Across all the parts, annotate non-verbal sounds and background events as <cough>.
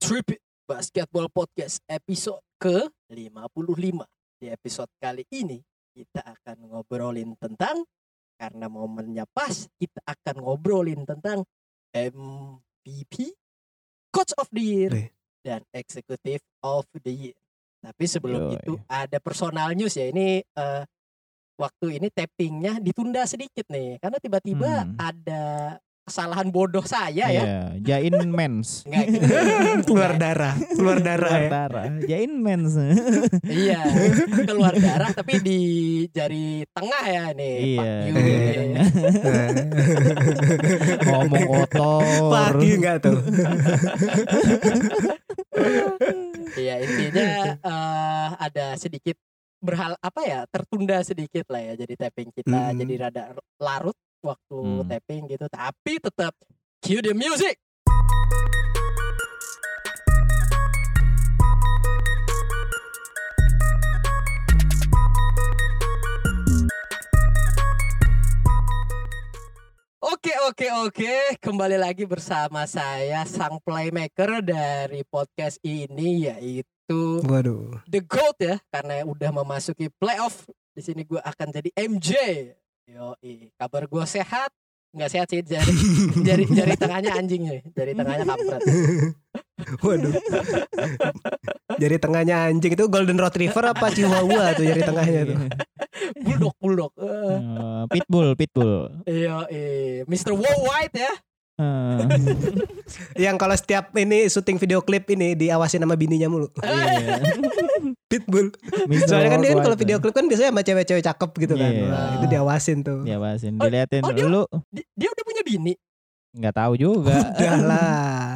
Trip Basketball Podcast episode ke-55. Di episode kali ini kita akan ngobrolin tentang karena momennya pas kita akan ngobrolin tentang MVP, Coach of the Year dan Executive of the Year. Tapi sebelum Yoi. itu ada personal news ya. Ini eh, waktu ini tappingnya ditunda sedikit nih karena tiba-tiba Hmm. ada kesalahan bodoh saya ya. Iya, Jain mens. <laughs> Nggak gitu. <laughs> keluar darah, keluar darah Keluar ya. darah. Jain mens. <laughs> Iya, keluar darah tapi di jari tengah ya nih. Iya. You. Iya. Iya. Ngomong kotor. Pagi enggak tuh? Iya, intinya eh, ada sedikit berhal apa ya tertunda sedikit lah ya jadi tapping kita Hmm. jadi rada larut waktu Hmm. tapping gitu tapi tetap cue the music Oke oke oke kembali lagi bersama saya sang playmaker dari podcast ini yaitu Waduh. the GOAT ya karena udah memasuki playoff di sini gue akan jadi MJ yo kabar gue sehat nggak sehat sih jari jari jari tengahnya anjing nih jari tengahnya kampret <laughs> Waduh. Jari tengahnya anjing itu golden retriever apa chihuahua tuh jari tengahnya tuh. bulldog bulldog Eh, Eh, pitbull, pitbull. iya eh Mr. Wow White ya Eh, <laughs> Yang kalau setiap ini syuting video klip ini diawasin sama bininya mulu. iya. <laughs> Pitbull. Mr. Soalnya kan dia kan kalau video klip kan biasanya sama cewek-cewek cakep gitu kan. Iya. Wah, itu diawasin tuh. Ya bahasin, Oh, diliatin oh, dia- dulu. Di- dia udah punya bini Nggak tahu juga. Udah lah.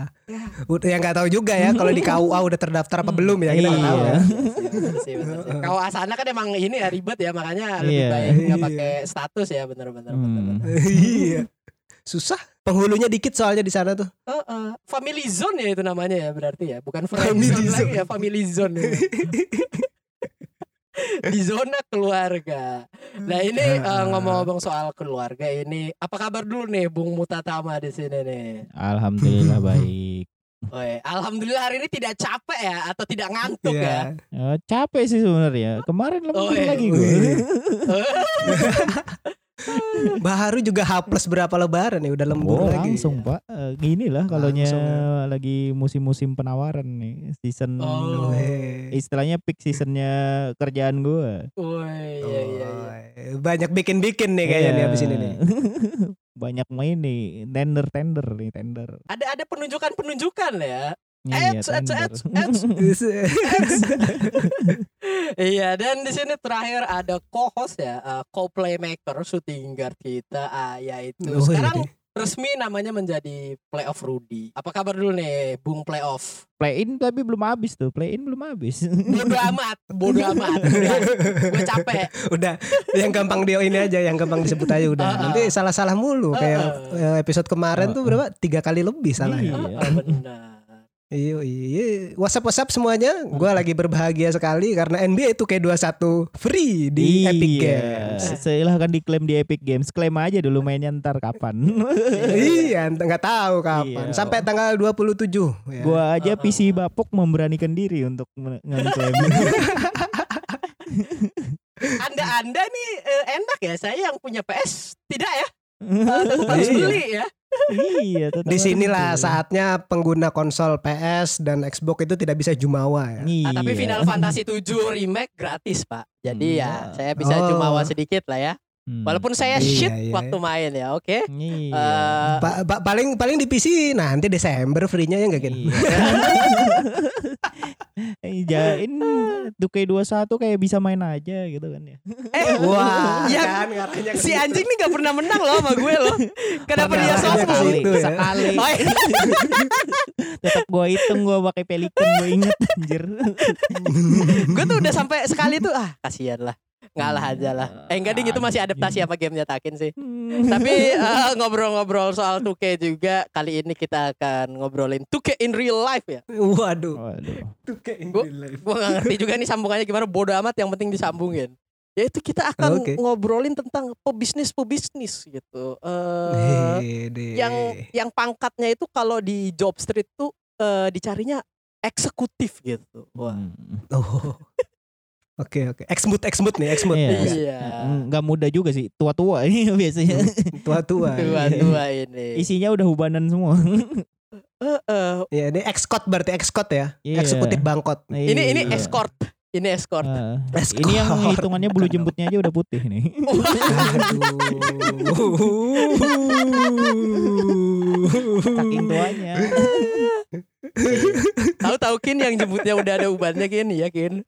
Udah yang nggak tahu juga ya kalau di KUA udah terdaftar apa belum ya kita nggak Iya. tahu ya. Iya <laughs> sih. Kalau asana kan emang ini ya ribet ya makanya lebih Iya. baik nggak Iya. pakai status ya bener-bener Hmm. Iya. Susah. Penghulunya dikit soalnya di sana tuh. Heeh. family zone ya itu namanya ya berarti ya, bukan friend Family zone lagi zone. ya, family zone. ya. <laughs> Di zona keluarga. Nah ini eh, Ah. ngomong-ngomong soal keluarga ini, apa kabar dulu nih Bung Mutatama di sini nih? Alhamdulillah <laughs> baik. Woi, alhamdulillah hari ini tidak capek ya atau tidak ngantuk ya. Iya. Eh, capek sih sebenarnya. Kemarin lembur Oh, iya. lagi gue. <laughs> Baru juga H plus berapa lebaran ya udah lembur Oh, lagi. langsung pak. Eh, gini lah Langsung ya. lagi musim-musim penawaran nih, season Oh. Istilahnya peak seasonnya kerjaan gue. Woi, iya iya iya. Oh, Banyak bikin-bikin nih kayaknya nih Iya. abis ini nih. <laughs> Banyak main nih, tender tender nih tender. Ada ada penunjukan-penunjukan ya. Iya, Eds, eds, tender. eds, eds. Iya dan di sini terakhir ada co-host ya, uh, co-playmaker shooting guard kita ah, yaitu Oh, sekarang iya. resmi namanya menjadi playoff Rudy. Apa kabar dulu nih, Bung playoff? Play in tapi belum habis tuh, play in belum habis. <laughs> Bodoh amat, bodoh amat. Gue capek. udah yang gampang dia ini aja yang gampang disebut aja udah. Ah, ah. Nanti salah-salah mulu kayak Ah, eh, episode kemarin tuh Ah, berapa? Tiga kali lebih salahnya. Iya. Benar. Iya, iya. WhatsApp WhatsApp semuanya. Gua lagi berbahagia sekali karena NBA itu kayak 21 free di Epic Games. Iya. Silahkan diklaim di Epic Games. Klaim aja dulu mainnya ntar kapan. <laughs> iya, nggak tahu kapan. Iya. Sampai tanggal 27 ya. Gua aja. PC bapuk memberanikan diri untuk ngeklaim. <laughs> Anda Anda nih eh, enak ya, saya yang punya PS tidak ya? <laughs> Harus Iya. beli ya. Iya, tetap Di sinilah harus. saatnya pengguna konsol PS dan Xbox itu tidak bisa jumawa ya. Iya. Ah, tapi Final Fantasy 7 remake gratis, Pak. Jadi ya, Hmm. saya bisa Oh. jumawa sedikit lah ya. Hmm. Walaupun saya Iya, shit iya. waktu main ya, oke? Iya. Eh, Pa- pa- paling paling di PC nanti Desember free-nya ya enggak gitu. Iya. <laughs> Eh, Jain 2K21 kayak bisa main aja gitu kan ya. <laughs> eh, Wah, Ya, kan si anjing nih gak pernah menang loh sama gue loh. Kenapa dia sombong? ke situ ya. sekali. Oh, iya. <laughs> Tetap gua hitung gua pakai pelikan gua inget anjir. gue tuh udah sampai sekali tuh ah kasihan lah. Ngalah aja lah. Eh enggak ding itu masih adaptasi apa game nyatakin sih. Tapi <laughs> eh, ngobrol-ngobrol soal 2K juga kali ini kita akan ngobrolin 2K in real life ya. Waduh. Waduh. Tuh kayak Gua- Gue gak ngerti juga nih sambungannya gimana bodo amat yang penting disambungin. Yaitu kita akan Oke. ngobrolin tentang pebisnis pebisnis gitu. Eh Hede. yang yang pangkatnya itu kalau di job street tuh eh, dicarinya eksekutif gitu. Wah. Hmm. Oh. Oke oke. Exmut exmut nih exmut. Iya. Iya. Nggak muda juga sih, tua-tua ini <laughs> biasanya. Tua-tua. Tua-tua ini. Isinya udah hubanan semua. Eh, eh, Iya, ini excot berarti excot ya. Iya. Eksekutif bangkot. ini ini Iya. escort. Ini escort. Ah, Escort. ini yang hitungannya bulu jembutnya aja udah putih nih. Aduh. Saking tuanya. Tahu-tahu kin yang jemputnya udah ada ubannya kin ya kin.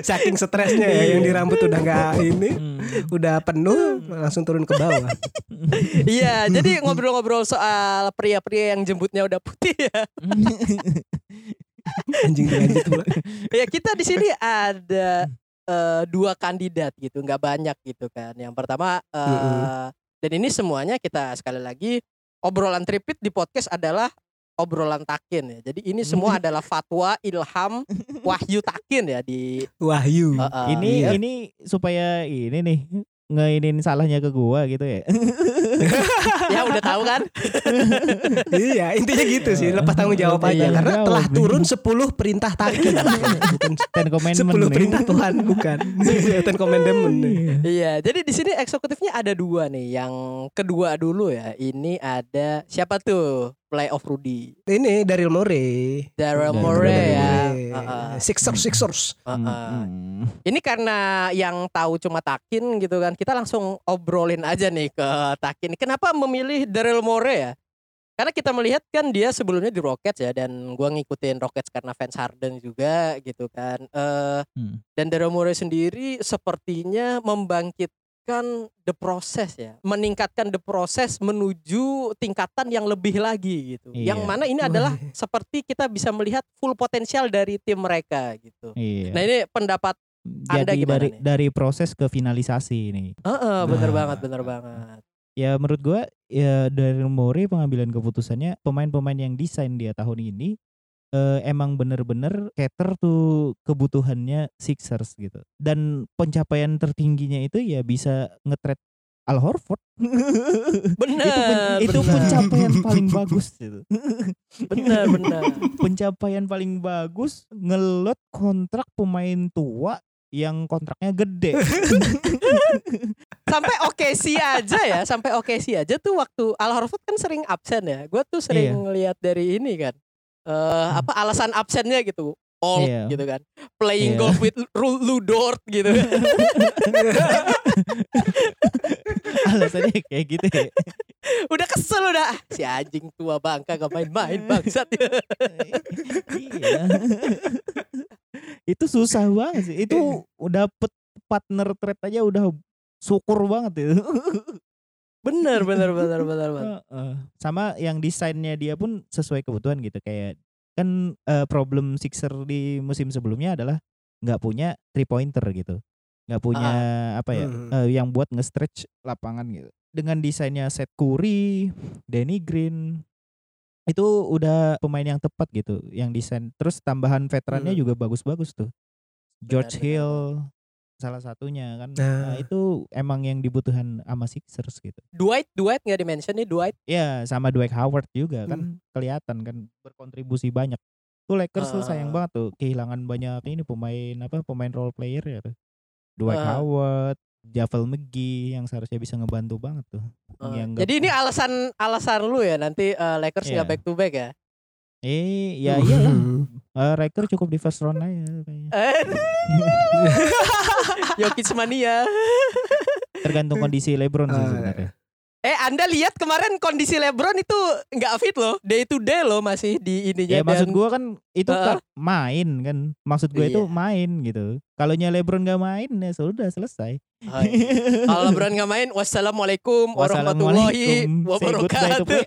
Saking stresnya ya yang di rambut udah nggak ini, Hmm. udah penuh langsung turun ke bawah. Iya, jadi ngobrol-ngobrol soal pria-pria yang jemputnya udah putih ya. <laughs> <laughs> Anjing dilanjut pula. <laughs> Ya kita di sini ada eh, dua kandidat gitu, nggak banyak gitu kan. Yang pertama eh, Mm-mm. dan ini semuanya kita sekali lagi obrolan tripit di podcast adalah obrolan takin ya. Jadi ini semua adalah fatwa, ilham, <laughs> wahyu takin ya di Wahyu. eh, eh, ini iya. ini supaya ini nih ngeinin salahnya ke gua gitu ya. <laughs> ya udah tahu kan? <laughs> iya, intinya gitu sih, lepas tanggung jawab aja Iya, karena jawab telah turun 10 perintah taki. <laughs> bukan Ten commandment 10 nih. perintah Tuhan, bukan. Ten commandment. Iya, jadi di sini eksekutifnya ada dua nih. Yang kedua dulu ya, ini ada siapa tuh? Play of Rudy, Ini Daryl Morey. Daryl Morey ya. Sixers, Sixers. Heeh. Hmm. Ini karena yang tahu cuma Takin gitu kan. Kita langsung obrolin aja nih ke Takin. Kenapa memilih Daryl Morey ya? Karena kita melihat kan dia sebelumnya di Rockets ya dan gua ngikutin Rockets karena fans Harden juga gitu kan. Eh Hmm. dan Daryl Morey sendiri sepertinya membangkitkan the process ya, meningkatkan the process menuju tingkatan yang lebih lagi gitu. Iya. Yang mana ini adalah <laughs> seperti kita bisa melihat full potensial dari tim mereka gitu. Iya. Nah, ini pendapat Anda Jadi gimana dari nih? dari proses ke finalisasi nih. Heeh, bener Nah. banget, bener banget. Ya menurut gua ya dari Mori pengambilan keputusannya pemain-pemain yang desain dia tahun ini eh, emang bener-bener cater tuh kebutuhannya Sixers gitu. Dan pencapaian tertingginya itu ya bisa nge-trade Al Horford. Bener, <laughs> itu pen- itu bener. pencapaian paling <laughs> bagus itu. Bener, bener. <laughs> pencapaian paling bagus ngelot kontrak pemain tua yang kontraknya gede. sampai OKC aja ya, sampai OKC aja tuh waktu Al Horford kan sering absen ya. Gue tuh sering Iya. lihat dari ini kan. Eh apa alasan absennya gitu. Old Iya. gitu kan. Playing Iya. golf with Ru- Lou Dort gitu. <laughs> Alasannya kayak gitu ya. udah kesel udah Ah, si anjing tua bangka gak main-main bangsat. <laughs> iya. itu susah banget sih. Itu udah dapet partner trade aja udah syukur banget itu. <laughs> bener bener <laughs> bener bener bener. Heeh. Sama yang desainnya dia pun sesuai kebutuhan gitu kayak kan eh, problem Sixer di musim sebelumnya adalah nggak punya three pointer gitu nggak punya apa ya Hmm. eh, yang buat nge-stretch lapangan gitu dengan desainnya Seth Curry, Danny Green itu udah pemain yang tepat gitu yang desain terus tambahan veterannya Hmm. juga bagus-bagus tuh George benar. Hill salah satunya kan Nah. Nah, itu emang yang dibutuhkan sama Sixers gitu Dwight Dwight nggak dimention nih Dwight. Ya sama Dwight Howard juga Hmm. kan kelihatan kan berkontribusi banyak. Tuh Lakers tuh sayang Ah. banget tuh kehilangan banyak ini pemain apa pemain role player ya tuh. Dwight Ah. Howard, Javel McGee yang seharusnya bisa ngebantu banget tuh. Eh, Yang nggak- Jadi ini alasan alasan lu ya nanti eh, Lakers nggak Iya. back to back ya. Eh ya iyalah. <laughs> Eh, Lakers cukup di first round aja kayaknya. <laughs> Jokic mania. Tergantung kondisi LeBron sih Ah, sebenarnya. Eh Anda lihat kemarin kondisi LeBron itu nggak fit loh, day to day loh masih di ininya. Ya maksud dan- gua kan itu kan main kan. Maksud gue itu Iya. main gitu. Kalau LeBron gak main ya sudah selesai. Oh, iya. Kalau LeBron nggak main, wassalamualaikum warahmatullahi wabarakatuh.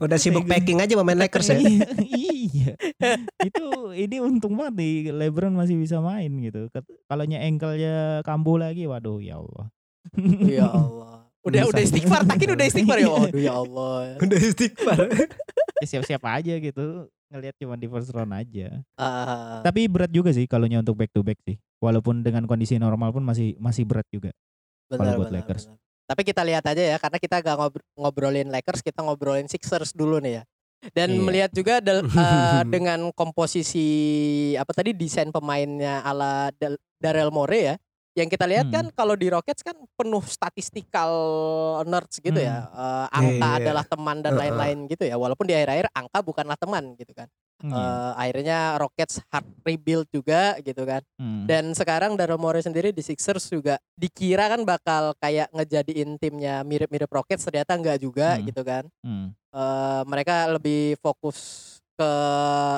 Udah sibuk packing aja pemain Lakers ya. iya. Itu ini untung banget nih LeBron masih bisa main gitu. Kalau nya ankle-nya kambuh lagi waduh ya Allah. Ya Allah. Udah udah istighfar, takin udah istighfar ya. Waduh ya Allah. Udah istighfar. Ya siap-siap aja gitu. Ngelihat cuma di first round aja. Ah, Tapi berat juga sih kalau nya untuk back to back sih. Walaupun dengan kondisi normal pun masih masih berat juga. benar, buat benar, Lakers. benar. Tapi kita lihat aja ya, karena kita gak ngob- ngobrolin Lakers, kita ngobrolin Sixers dulu nih ya. Dan Iya. melihat juga del- <laughs> eh, dengan komposisi apa tadi desain pemainnya ala Daryl Morey ya. Yang kita lihat Hmm. kan kalau di Rockets kan penuh statistikal nerds gitu ya. Eh, angka Iya. adalah teman dan lain-lain gitu ya. Walaupun di akhir-akhir angka bukanlah teman gitu kan. Hmm, Eh, akhirnya Rockets hard rebuild juga gitu kan. hmm. Dan sekarang Daryl Morey sendiri di Sixers juga dikira kan bakal kayak ngejadiin timnya mirip-mirip Rockets ternyata enggak juga Hmm. gitu kan. Hmm. Eh, mereka lebih fokus ke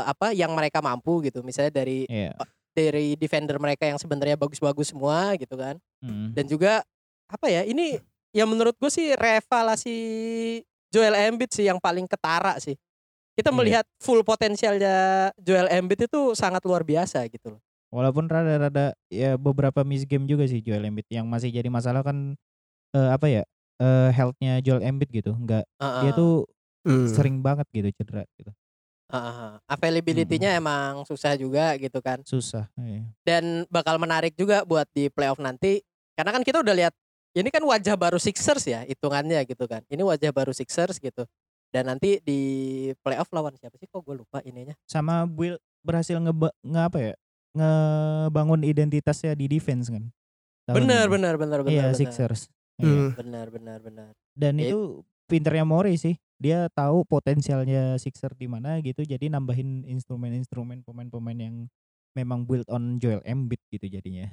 apa yang mereka mampu gitu. Misalnya dari Iya. Dari defender mereka yang sebenarnya bagus-bagus semua gitu kan. Hmm. Dan juga apa ya? Ini yang menurut gue sih revalasi Joel Embiid sih yang paling ketara sih. Kita Iya. melihat full potensialnya Joel Embiid itu sangat luar biasa gitu loh. Walaupun rada-rada ya beberapa miss game juga sih Joel Embiid yang masih jadi masalah kan eh, apa ya eh healthnya Joel Embiid gitu nggak dia Heeh. tuh Hmm. sering banget gitu cedera gitu Heeh. Availability-nya emang susah juga gitu kan. susah iya. Dan bakal menarik juga buat di playoff nanti. Karena kan kita udah lihat ini kan wajah baru Sixers ya hitungannya gitu kan. Ini wajah baru Sixers gitu. Dan nanti di playoff lawan siapa sih? Kok gue lupa ininya. sama Will berhasil nge, nge apa ya ngebangun identitasnya di defense kan ini. bener, bener, bener. iya bener. Sixers Iya. Hmm. Benar, benar, benar. dan Ya, itu pinternya Mori sih dia tahu potensialnya Sixer di mana gitu jadi nambahin instrumen-instrumen pemain-pemain yang memang build on Joel Embiid gitu jadinya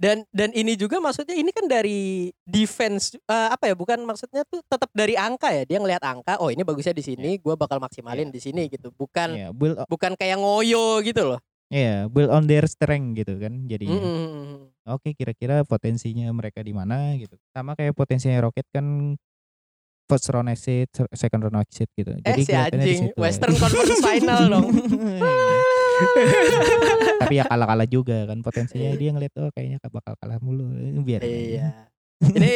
Dan dan ini juga maksudnya ini kan dari defense eh, apa ya? Bukan maksudnya tuh tetap dari angka ya. Dia ngelihat angka, oh ini bagusnya di sini, gua bakal maksimalin di sini gitu. Bukan Iya, build o- bukan kayak ngoyo gitu loh. iya build on their strength gitu kan jadinya Mm-mm. oke kira-kira potensinya mereka di mana gitu sama kayak potensinya Rocket kan first round exit second round exit gitu Eh jadi si anjing, situ. Western <laughs> Conference Final dong. tapi ya kalah-kalah juga kan potensinya dia ngeliat oh kayaknya bakal kalah mulu biar iya. Ini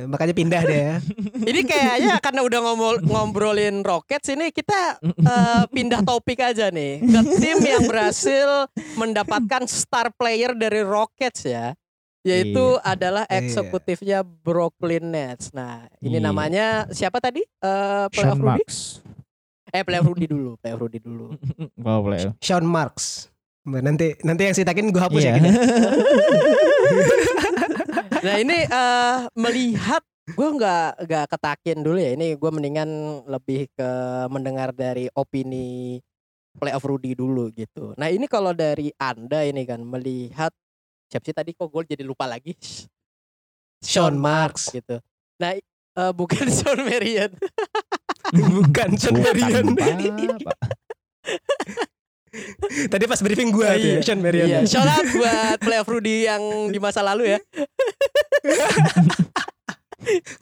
Ya, <laughs> Makanya pindah deh ya. ini kayaknya karena udah ngomol, ngobrolin Rockets ini kita eh, pindah topik aja nih ke tim yang berhasil mendapatkan star player dari Rockets ya. Yaitu adalah Iya. eksekutifnya Brooklyn Nets. Nah, ini Iya. namanya siapa tadi? Eh Sean playoff Rudy? Marks Eh playoff Rudy dulu, playoff Rudy dulu. oh boleh Sean Marks. Nanti nanti yang sitakin gue hapus Iya. ya. gini. <laughs> Nah ini eh melihat gue nggak nggak ketakin dulu ya ini gue mendingan lebih ke mendengar dari opini playoff Rudy dulu gitu. Nah ini kalau dari anda ini kan melihat siapa sih tadi kok gue jadi lupa lagi <laughs> Sean Marks. gitu. Nah eh, bukan <laughs> Sean Marion. <laughs> Bukan Sean Marion. Tadi pas briefing gue tuh ya, Sean Marion. Iya, shout out buat playoff Rudy yang di masa lalu ya.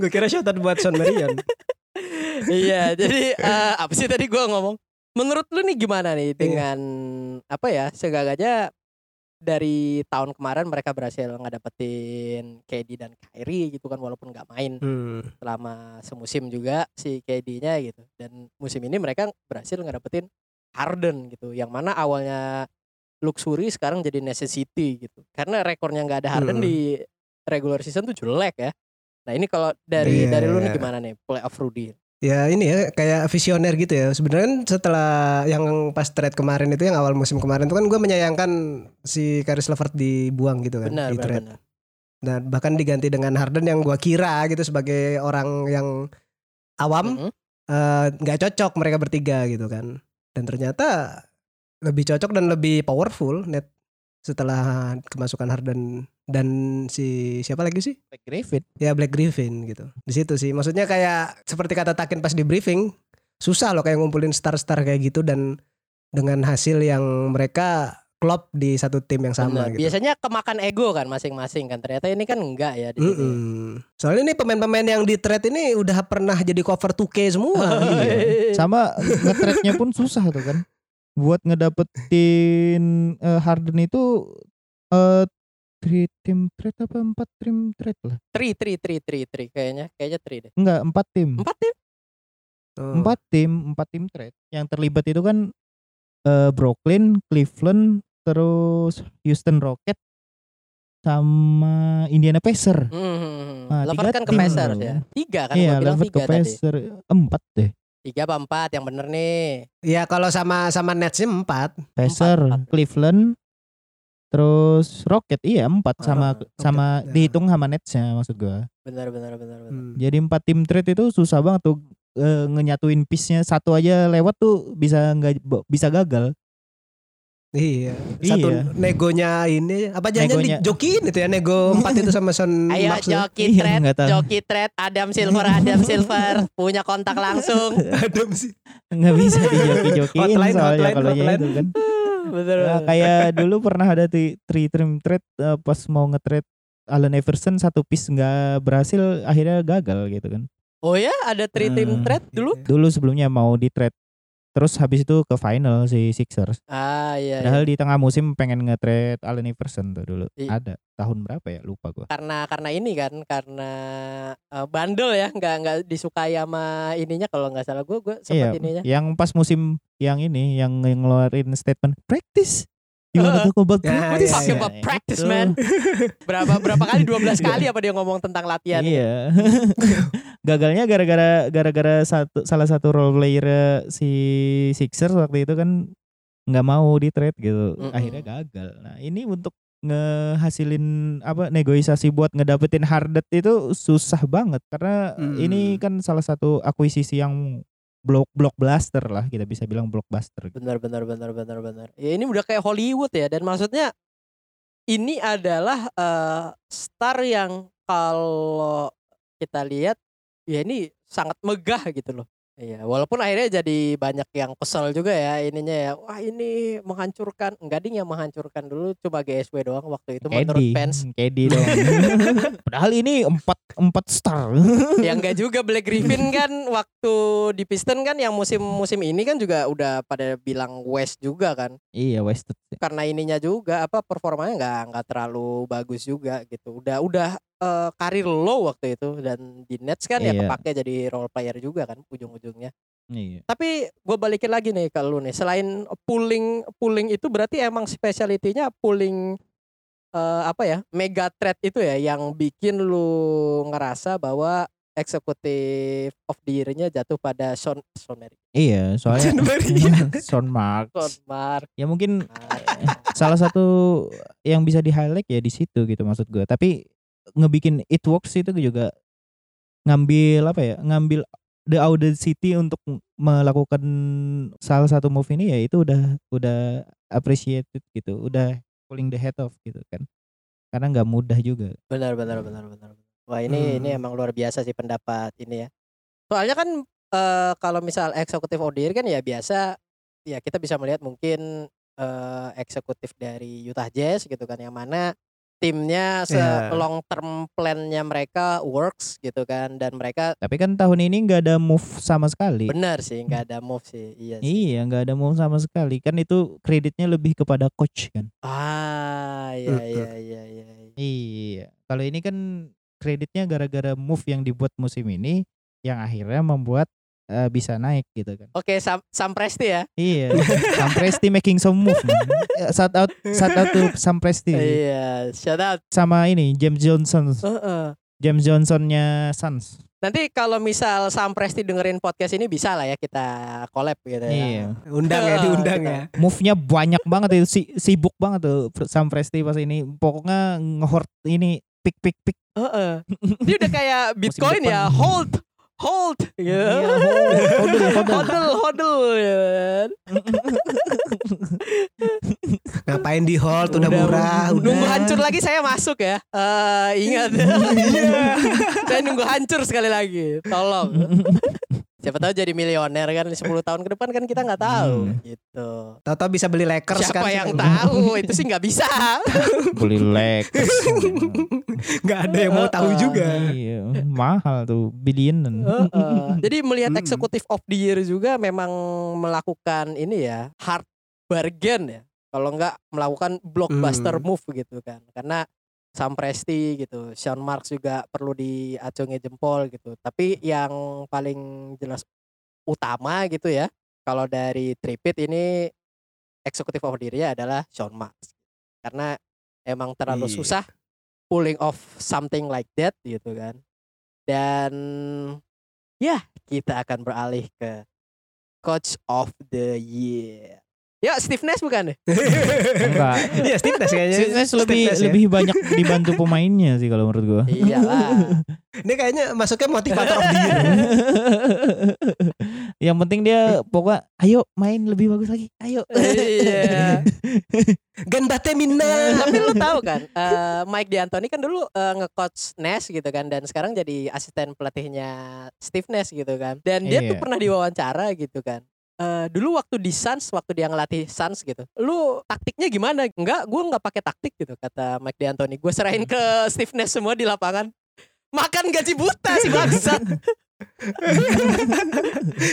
Gue kira shoutout buat Sean Marion. iya, jadi eh, apa sih tadi gua ngomong? Menurut lu nih gimana nih dengan apa ya? Segaganya dari tahun kemarin mereka berhasil ngedapetin KD dan Kyrie gitu kan walaupun nggak main Hmm. selama semusim juga si KD-nya gitu. Dan musim ini mereka berhasil ngedapetin Harden gitu. Yang mana awalnya luxury sekarang jadi necessity gitu. Karena rekornya nggak ada Harden Hmm. di regular season tuh jelek ya. Nah ini kalau dari Iya, dari lu nih iya. gimana nih playoff Rudy? Ya ini ya kayak visioner gitu ya. Sebenarnya kan setelah yang pas trade kemarin itu yang awal musim kemarin itu kan gue menyayangkan si Karis Levert dibuang gitu kan Benar, di benar, trade. benar. Dan bahkan diganti dengan Harden yang gua kira gitu sebagai orang yang awam Mhm. eh, nggak cocok mereka bertiga gitu kan. Dan ternyata lebih cocok dan lebih powerful net setelah kemasukan Harden dan si siapa lagi sih? Blake Griffin Ya Black Griffin gitu. Di situ sih. Maksudnya kayak seperti kata Takin pas di briefing, susah loh kayak ngumpulin star-star kayak gitu dan dengan hasil yang mereka klop di satu tim yang sama Benar. gitu. Biasanya kemakan ego kan masing-masing kan. Ternyata ini kan enggak ya di sini. Mm-mm. Soalnya ini pemain-pemain yang di trade ini udah pernah jadi cover 2K semua. <laughs> Iya. sama nge-trade-nya pun susah tuh kan buat ngedapetin eh, Harden itu eh three team trade apa empat team trade lah Tri, tri, tri, tri, tri. Kayaknya, kayaknya tri deh. enggak empat tim Empat tim. Oh. empat tim empat tim trade yang terlibat itu kan eh, Brooklyn Cleveland terus Houston Rocket sama Indiana Pacer Hmm. Nah, Levert tiga kan ke tim Pacers ya. Tiga kan iya gua bilang Levert ke tiga tadi. Pacer empat deh Tiga apa empat yang bener nih. Ya kalau sama sama Nets sih empat. Pacer. Cleveland, terus Rocket iya empat sama Rocket, sama ya. dihitung sama Netsnya maksud gua. Bener bener bener bener. Hmm. Jadi empat tim trade itu susah banget tuh eh, ngenyatuin piece-nya satu aja lewat tuh bisa nggak bisa gagal. Iya. Satu Iya. negonya ini apa jangan Negonya. dijokin itu ya nego empat itu sama Son <laughs> Ayo Max tuh. joki Iya, tahu. joki trade, Adam Silver, Adam Silver, punya kontak langsung. <laughs> Adam sih. nggak bisa dijoki-jokiin Hotline, soalnya hotline, kalau hotline. itu kan. <laughs> bener. Nah, kayak dulu pernah ada di three trim trade eh, pas mau nge-trade Allen Iverson satu piece nggak berhasil akhirnya gagal gitu kan. Oh ya, ada three team Hmm. trade dulu. Dulu sebelumnya mau di trade terus habis itu ke final si Sixers. Ah iya. iya. Padahal di tengah musim pengen nge-trade Allen Iverson tuh dulu. I- Ada tahun berapa ya lupa gua. Karena karena ini kan, karena eh, bandel ya, nggak nggak disukai sama ininya kalau nggak salah gue gue sempat Iya, ininya. yang pas musim yang ini yang ngeluarin statement practice. You wanna talk about practice? iya, Talking iya. about practice, man. <laughs> berapa berapa kali <laughs> 12 kali apa dia ngomong tentang latihan? Iya. <laughs> Gagalnya gara-gara gara-gara satu salah satu role player si Sixers waktu itu kan nggak mau di trade gitu. Mm-mm. Akhirnya gagal. Nah, ini untuk ngehasilin apa negosiasi buat ngedapetin Hardet itu susah banget karena Hmm. ini kan salah satu akuisisi yang block blockbuster lah kita bisa bilang blockbuster. Benar benar benar benar benar. Ya ini udah kayak Hollywood ya dan maksudnya ini adalah eh, star yang kalau kita lihat ya ini sangat megah gitu loh. Iya, walaupun akhirnya jadi banyak yang kesel juga ya ininya ya. Wah, ini menghancurkan. Enggak ding yang menghancurkan dulu cuma GSW doang waktu itu menurut KD, fans. KD dong. <laughs> Padahal ini empat empat star. ya enggak juga Black Griffin kan waktu di Piston kan yang musim-musim ini kan juga udah pada bilang West juga kan. iya wasted. karena ininya juga apa performanya nggak nggak terlalu bagus juga gitu udah udah eh, karir low waktu itu dan di Nets kan ya Iya. kepake jadi role player juga kan ujung-ujungnya Iya. tapi gue balikin lagi nih ke lu nih selain pulling pulling itu berarti emang speciality-nya pulling eh, apa ya mega trade itu ya yang bikin lu ngerasa bahwa eksekutif of the year-nya jatuh pada Sean Sean Mary Iya, soalnya Sean Maria. <laughs> Sean Marks. Sean Mark Ya mungkin salah satu yang bisa di highlight ya di situ gitu maksud gue. Tapi ngebikin it works itu juga ngambil apa ya? Ngambil the audacity untuk melakukan salah satu move ini ya itu udah udah appreciated gitu. Udah pulling the head off gitu kan. Karena nggak mudah juga. Benar benar benar benar. Wah ini ini Hmm. emang luar biasa sih pendapat ini ya. Soalnya kan eh, kalau misal eksekutif order kan ya biasa ya kita bisa melihat mungkin eh, eksekutif dari Utah Jazz gitu kan yang mana timnya se Ya. long term plan-nya mereka works gitu kan dan mereka Tapi kan tahun ini nggak ada move sama sekali. benar sih nggak ada move sih iya sih. Iya, nggak ada move sama sekali. Kan itu kreditnya lebih kepada coach kan. Ah iya iya iya iya. iya. Iya, kalau ini kan kreditnya gara-gara move yang dibuat musim ini yang akhirnya membuat eh, bisa naik gitu kan. Oke Sam, Sam Presti ya. Iya, <laughs> Sam Presti making some move. Man. Eh, Shout out, shout out to Sam Presti Iya, shout out. sama ini James Johnson, Heeh. James Johnsonnya Suns. Nanti kalau misal Sam Presti dengerin podcast ini bisa lah ya kita collab gitu ya. Iya, Undang ya, diundang ya. move-nya banyak banget itu, si, sibuk banget tuh Sam Presti pas ini. Pokoknya ngehort ini pick pick pick. Heeh. Dia udah kayak Bitcoin ya, hold, hold, gitu. Iya, hodl, hodl. hodl, hodl, ya. Ngapain di hold udah, murah, udah. Nunggu hancur lagi saya masuk ya. Eh ingat. <laughs> saya nunggu hancur sekali lagi. Tolong. <laughs> Siapa tahu jadi milioner kan 10 tahun ke depan kan kita nggak tahu Hmm. gitu. Tahu-tahu bisa beli Lakers Siapa kan. yang tahu? Itu sih nggak bisa. <laughs> Beli Lakers. Nggak ada yang mau tahu juga. Iya, mahal tuh billionen. Heeh. <laughs> Jadi melihat Mm-mm. eksekutif of the year juga memang melakukan ini ya hard bargain ya. Kalau nggak melakukan blockbuster Hmm. move gitu kan. Karena Sam Presti gitu, Sean Marks juga perlu diacungi jempol gitu. Tapi yang paling jelas utama gitu ya. Kalau dari Tripit ini eksekutif year adalah Sean Marks. Karena emang terlalu Iya. susah pulling off something like that gitu kan. Dan ya kita akan beralih ke Coach of the Year. Ya, Steve Nash bukan deh? Enggak. <laughs> Iya Steve Nash kayaknya. Steve Nash lebih Steve Nash ya. lebih banyak dibantu pemainnya sih kalau menurut gua. Iyalah. <laughs> Ini kayaknya masuknya motivator <laughs> of the year. yang penting dia pokoknya ayo main lebih bagus lagi. Ayo. Iya. Gan bate minna. Tapi lu tahu kan, eh, Mike D'Antoni kan dulu eh, nge-coach Nash gitu kan dan sekarang jadi asisten pelatihnya Steve Nash gitu kan. Dan dia tuh Iya. pernah diwawancara gitu kan. Eh, dulu waktu di Suns, waktu dia ngelatih Suns gitu, lu taktiknya gimana? Enggak, gue nggak pakai taktik gitu kata Mike D'Antoni. Gue serahin ke Steve Nash semua di lapangan. Makan gaji buta si bangsat. <laughs>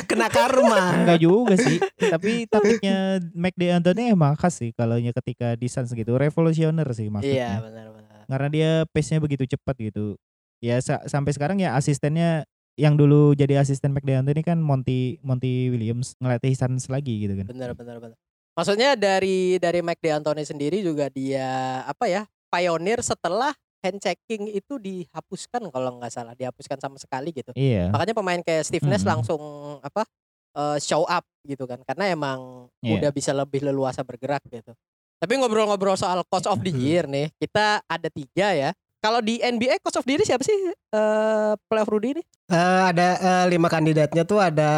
Kena karma. Enggak juga sih. Tapi taktiknya Mike D'Antoni emang khas sih kalau ketika di Suns gitu. Revolusioner sih Iya maksudnya. benar-benar. Karena dia pace-nya begitu cepat gitu. Ya sa- sampai sekarang ya asistennya yang dulu jadi asisten Mike D'Antoni kan Monty Monty Williams ngelatih Suns lagi gitu kan. Benar benar benar. Maksudnya dari dari Mike D'Antoni sendiri juga dia apa ya? Pioneer setelah hand checking itu dihapuskan kalau nggak salah, dihapuskan sama sekali gitu. Iya. Makanya pemain kayak Steve Nash Mm-mm. langsung apa? eh, show up gitu kan. Karena emang Iya. udah bisa lebih leluasa bergerak gitu. Tapi ngobrol-ngobrol soal coach of the year nih, kita ada tiga ya. Kalau di NBA coach of the year siapa sih? Eh playoff Rudy ini? Eh, ada eh, lima kandidatnya tuh ada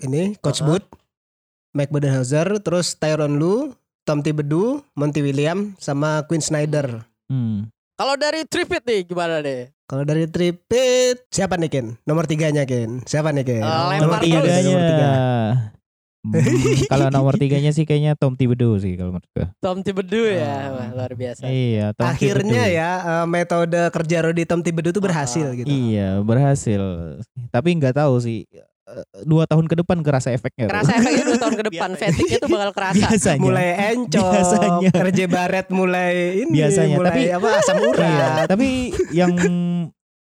ini Coach Uh-uh. Booth, Mike Budenholzer, terus Tyron Lue, Tom Thibodeau, Monty William, sama Quinn Snyder. Hmm. Kalau dari Tripit nih gimana deh? Kalau dari tripit siapa nih Ken? Nomor tiganya Ken? Siapa nih Ken? Eh, nomor nomor tiga. Hmm, kalau nomor tiganya sih kayaknya Tom Thibodeau sih kalau menurut gue. Tom Thibodeau ya, Ah. Wah, luar biasa. Iya, Tom Akhirnya Thibodeau. ya eh, metode kerja Rodi Tom Thibodeau itu berhasil Ah, gitu. Iya, berhasil. Tapi nggak tahu sih eh, dua tahun ke depan kerasa efeknya. tuh. Kerasa efeknya dua tahun ke <laughs> depan, fatigue-nya tuh bakal kerasa. Biasanya. Mulai encok, Biasanya. kerja baret mulai ini, Biasanya, mulai tapi- apa asam Iya, urat. tapi yang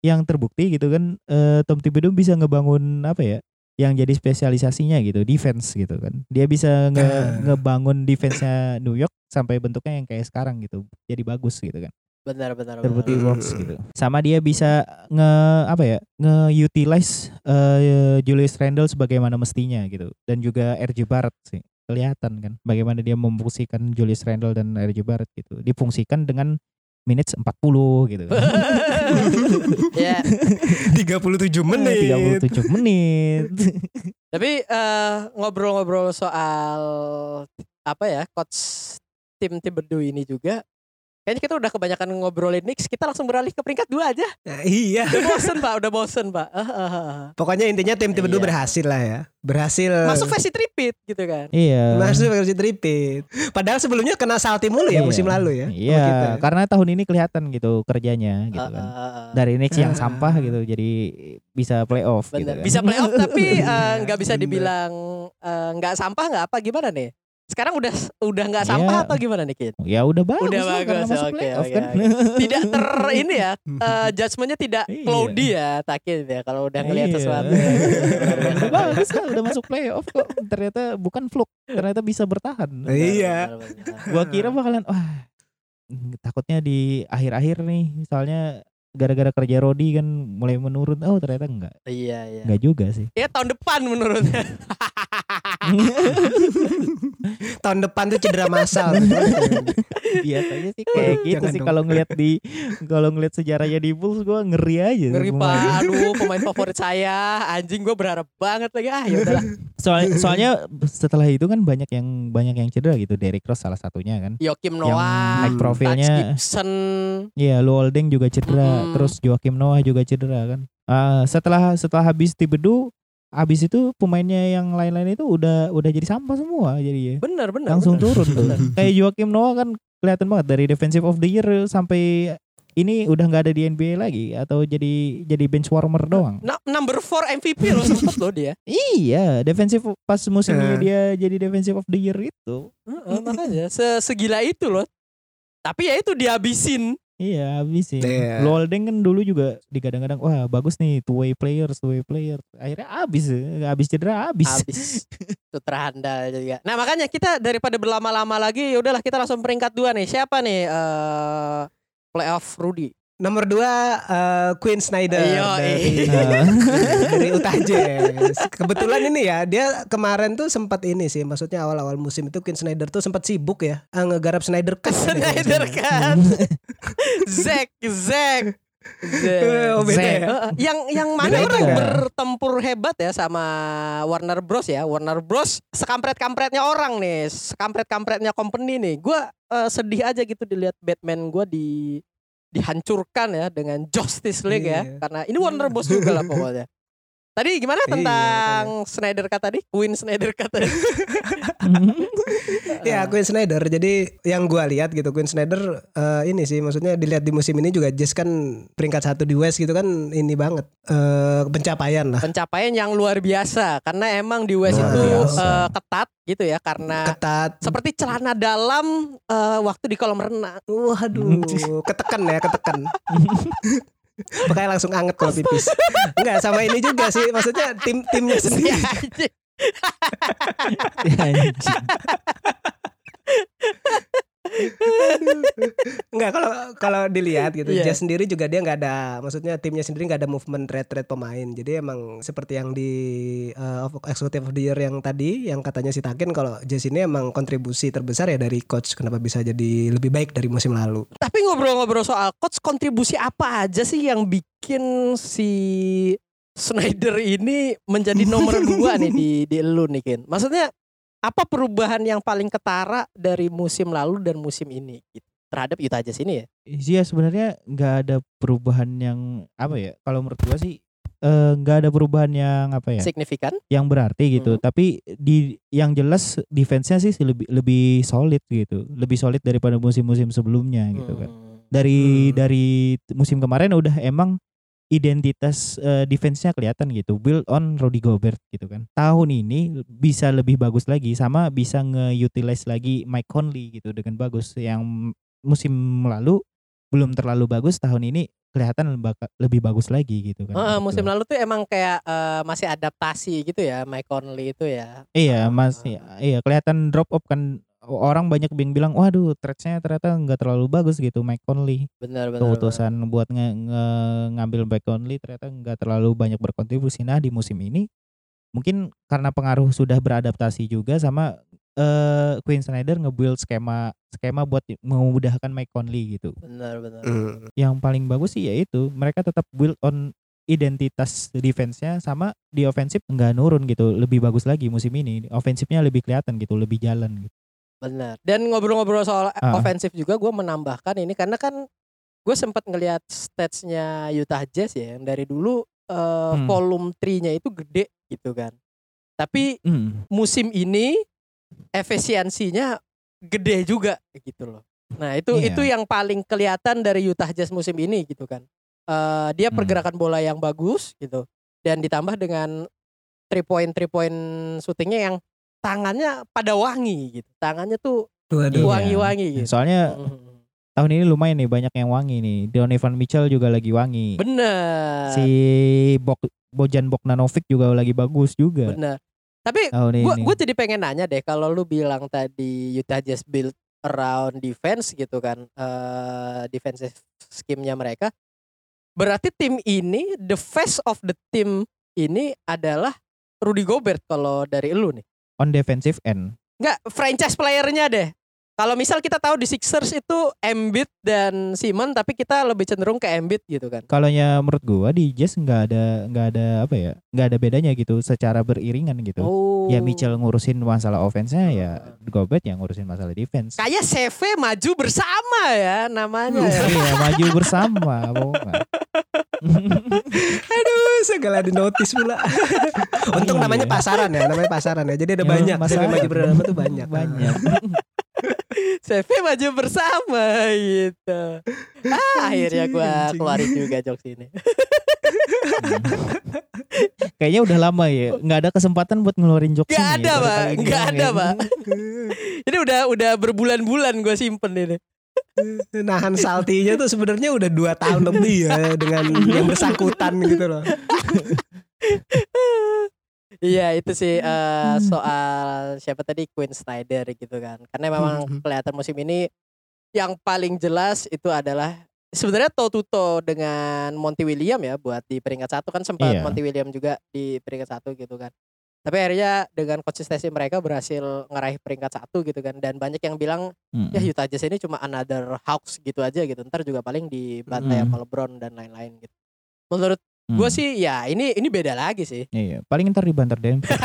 yang terbukti gitu kan eh, Tom Thibodeau bisa ngebangun apa ya? Yang jadi spesialisasinya gitu, defense gitu kan. Dia bisa nge- Ah. ngebangun defense-nya New York sampai bentuknya yang kayak sekarang gitu. Jadi bagus gitu kan. Benar benar terbukti benar. works gitu. Sama dia bisa nge apa ya nge-utilize eh, Julius Randle sebagaimana mestinya gitu dan juga RJ Barrett sih kelihatan kan bagaimana dia memfungsikan Julius Randle dan RJ Barrett gitu difungsikan dengan minutes 40 gitu kan. <laughs> ya, 37 menit. 37 menit. <laughs> tapi eh, ngobrol-ngobrol soal apa ya coach tim Thibodeau ini juga Kayaknya kita udah kebanyakan ngobrolin Knicks, kita langsung beralih ke peringkat dua aja. Nah, iya. Udah bosen pak, udah bosen pak. Ah, ah, ah. Pokoknya intinya tim Thibodeau Iya. berhasil lah ya. Berhasil. Masuk versi tripit gitu kan. iya. Masuk versi tripit. Padahal sebelumnya kena salty mulu ya Iya. musim lalu ya. Iya, kita. karena tahun ini kelihatan gitu kerjanya gitu Ah, kan. ah, ah. Dari Knicks yang Ah. sampah gitu jadi bisa playoff gitu Bener. kan. Bisa playoff tapi <laughs> eh, nggak bisa Bener. dibilang eh, nggak sampah nggak apa gimana nih? Sekarang udah udah nggak sampah Iya. apa gimana nih Kit? Ya udah bagus Udah lah, bagus, masuk oke, playoff oke, kan. oke. Tidak ter <laughs> ini ya, eh, judgementnya tidak Iya. cloudy ya, takin ya kalau udah ngelihat Iya. sesuatu. <laughs> udah bagus lah, udah masuk playoff kok. Ternyata bukan fluke, ternyata bisa bertahan. Iya. Gua kira bakalan wah takutnya di akhir-akhir nih soalnya gara-gara kerja Rodi kan mulai menurun. Oh ternyata enggak. Iya iya. Enggak juga sih. Ya tahun depan menurutnya. <laughs> Tahun depan tuh cedera massal. Biasanya sih kayak gitu Jangan sih kalau ngeliat di kalau ngeliat sejarahnya di Bulls gua ngeri aja. Ngeri pak, aduh pemain favorit saya, anjing gue berharap banget lagi ah ya udahlah. Soalnya, soalnya setelah itu kan banyak yang banyak yang cedera gitu. Derrick Rose salah satunya kan. Joakim Yang Noah, high profilnya Gibson, Iya, Lu Holding juga cedera, Mm-mm. terus Joakim Noah juga cedera kan. Ah, setelah setelah habis Thibodeau, habis itu pemainnya yang lain-lain itu udah udah jadi sampah semua jadi ya. bener bener. Langsung bener. turun tuh. <laughs> Bener. Kayak Joakim Noah kan kelihatan banget dari defensive of the year sampai ini udah nggak ada di NBA lagi atau jadi jadi bench warmer doang. Na- number 4 MVP loh <laughs> sempet loh dia. Iya, defensive pas musim ini dia jadi defensive of the year itu. Heeh, makanya se- segila itu loh. Tapi ya itu dihabisin. Iya, habis sih. Lu Holding kan dulu juga digadang-gadang wah bagus nih two way players, two way player. Akhirnya habis, habis cedera habis. Habis. <laughs> Putra handal juga. Nah makanya kita daripada berlama-lama lagi, ya udahlah kita langsung peringkat dua nih. Siapa nih eh playoff Rudy? Nomor dua eh, Queen Snyder Iya, dari, iya. <laughs> dari Utah Jazz. Kebetulan ini ya dia kemarin tuh sempat ini sih, maksudnya awal-awal musim itu Queen Snyder tuh sempat sibuk ya, ah, ngegarap Snyder Cut. Snyder kan. <laughs> Zack, Zack. Eh, oh, beda ya? Yang yang mana Beda orang juga. bertempur hebat ya sama Warner Bros ya. Warner Bros sekampret-kampretnya orang nih, sekampret-kampretnya company nih. Gua eh, sedih aja gitu dilihat Batman gua di dihancurkan ya dengan Justice League ya. Iya. Karena ini Warner Bros juga lah pokoknya. Tadi gimana Iya, tentang Snyder Cut tadi? Queen Snyder Cut tadi. <laughs> Ya Queen Snyder. Jadi yang gua lihat gitu Queen Snyder eh, ini sih maksudnya dilihat di musim ini juga Jazz kan peringkat satu di West gitu kan ini banget eh, pencapaian lah. Pencapaian yang luar biasa karena emang di West Luar itu biasa. eh, ketat gitu ya karena Ketat. seperti celana dalam eh, waktu di kolam renang. Waduh, <laughs> ketekan ya, ketekan. <laughs> Makanya langsung anget kalau pipis. Enggak sama ini juga sih, maksudnya tim timnya sendiri. Enggak kalau kalau dilihat gitu, Iya. Jazz sendiri juga dia nggak ada, maksudnya timnya sendiri nggak ada movement trade trade pemain. Jadi emang seperti yang di uh, Executive of the Year yang tadi, yang katanya si Takin kalau Jazz ini emang kontribusi terbesar ya dari coach kenapa bisa jadi lebih baik dari musim lalu. Tapi ngobrol-ngobrol soal coach kontribusi apa aja sih yang bikin si Snyder ini menjadi nomor dua nih di di lu nih Kin. Maksudnya apa perubahan yang paling ketara dari musim lalu dan musim ini gitu, terhadap Utah Jazz ini ya? Iya sebenarnya nggak ada perubahan yang apa ya? Kalau menurut gua sih eh, nggak ada perubahan yang apa ya? Signifikan? Yang berarti gitu. Mhm. Tapi di yang jelas defense-nya sih lebih lebih solid gitu. Lebih solid daripada musim-musim sebelumnya gitu kan. Hmm. Dari Hmm. dari musim kemarin udah emang identitas eh, defense-nya kelihatan gitu. Build on Rudy Gobert gitu kan. Tahun ini bisa lebih bagus lagi sama bisa nge-utilize lagi Mike Conley gitu dengan bagus. Yang musim lalu belum terlalu bagus tahun ini kelihatan lebih bagus lagi gitu kan. Gitu. musim lalu tuh emang kayak eh, masih adaptasi gitu ya Mike Conley itu ya. Iya masih iya kelihatan drop off kan orang banyak yang bilang waduh trade-nya ternyata nggak terlalu bagus gitu Mike Conley Benar benar. keputusan buat nge- nge- ngambil Mike Conley ternyata nggak terlalu banyak berkontribusi nah di musim ini mungkin karena pengaruh sudah beradaptasi juga sama eh Queen Snyder nge-build skema skema buat memudahkan Mike Conley gitu Benar benar. Hmm. yang paling bagus sih yaitu mereka tetap build on identitas defense-nya sama di offensive nggak nurun gitu lebih bagus lagi musim ini offensifnya lebih kelihatan gitu lebih jalan gitu Benar. Dan ngobrol-ngobrol soal Ah. ofensif juga gue menambahkan ini karena kan gue sempat ngelihat statsnya Utah Jazz ya yang dari dulu eh, Hmm. volume 3-nya itu gede gitu kan. Tapi Hmm. musim ini efisiensinya gede juga gitu loh. Nah, itu Iya. itu yang paling kelihatan dari Utah Jazz musim ini gitu kan. Eh, dia Hmm. pergerakan bola yang bagus gitu dan ditambah dengan three point three point shootingnya yang tangannya pada wangi gitu. Tangannya tuh Waduh. Iya. wangi-wangi gitu. soalnya Mhm. tahun ini lumayan nih banyak yang wangi nih Donovan Mitchell juga lagi wangi Bener. si Bok Bojan Bogdanovic juga lagi bagus juga Bener. Tapi gue jadi pengen nanya deh kalau lu bilang tadi Utah Jazz build around defense gitu kan eh defensive scheme-nya mereka berarti tim ini the face of the team ini adalah Rudy Gobert kalau dari lu nih on defensive end. Enggak franchise playernya deh. Kalau misal kita tahu di Sixers itu Embiid dan Simon tapi kita lebih cenderung ke Embiid gitu kan. Kalau menurut gua di Jazz nggak ada nggak ada apa ya nggak ada bedanya gitu secara beriringan gitu. Oh. Ya Mitchell ngurusin masalah offense-nya ya Gobert yang ngurusin masalah defense. Kayak CV maju bersama ya namanya. Ya. iya maju bersama. <laughs> Segala di notis pula. <laughs> Untung namanya pasaran ya, namanya pasaran ya. Jadi ada Ya, banyak. masalah. CV maju bersama tuh banyak. banyak <laughs> CV maju bersama gitu. Ah, akhirnya gua Anjing. keluarin juga jokes ini. <laughs> kayaknya udah lama ya nggak ada kesempatan buat ngeluarin jokes Gak ada, ya, Pak. Gak ada. Pak. Ini udah udah berbulan-bulan gua simpen ini. <laughs> Nahan saltinya tuh sebenarnya udah dua tahun lebih ya dengan yang bersangkutan gitu loh. <laughs> Iya itu sih eh, soal siapa tadi Queen Snyder gitu kan. Karena memang Hmm. kelihatan musim ini yang paling jelas itu adalah sebenarnya toe to toe dengan Monty William ya buat di peringkat satu kan sempat Iya. Monty William juga di peringkat satu gitu kan. Tapi akhirnya dengan konsistensi mereka berhasil ngeraih peringkat satu gitu kan dan banyak yang bilang Mm-mm. ya Utah Jazz ini cuma another Hawks gitu aja gitu. Ntar juga paling dibantai Mm. sama LeBron dan lain-lain gitu. Menurut gue Mm. sih ya ini ini beda lagi sih. Iya, paling ntar dibantar Denver. <laughs>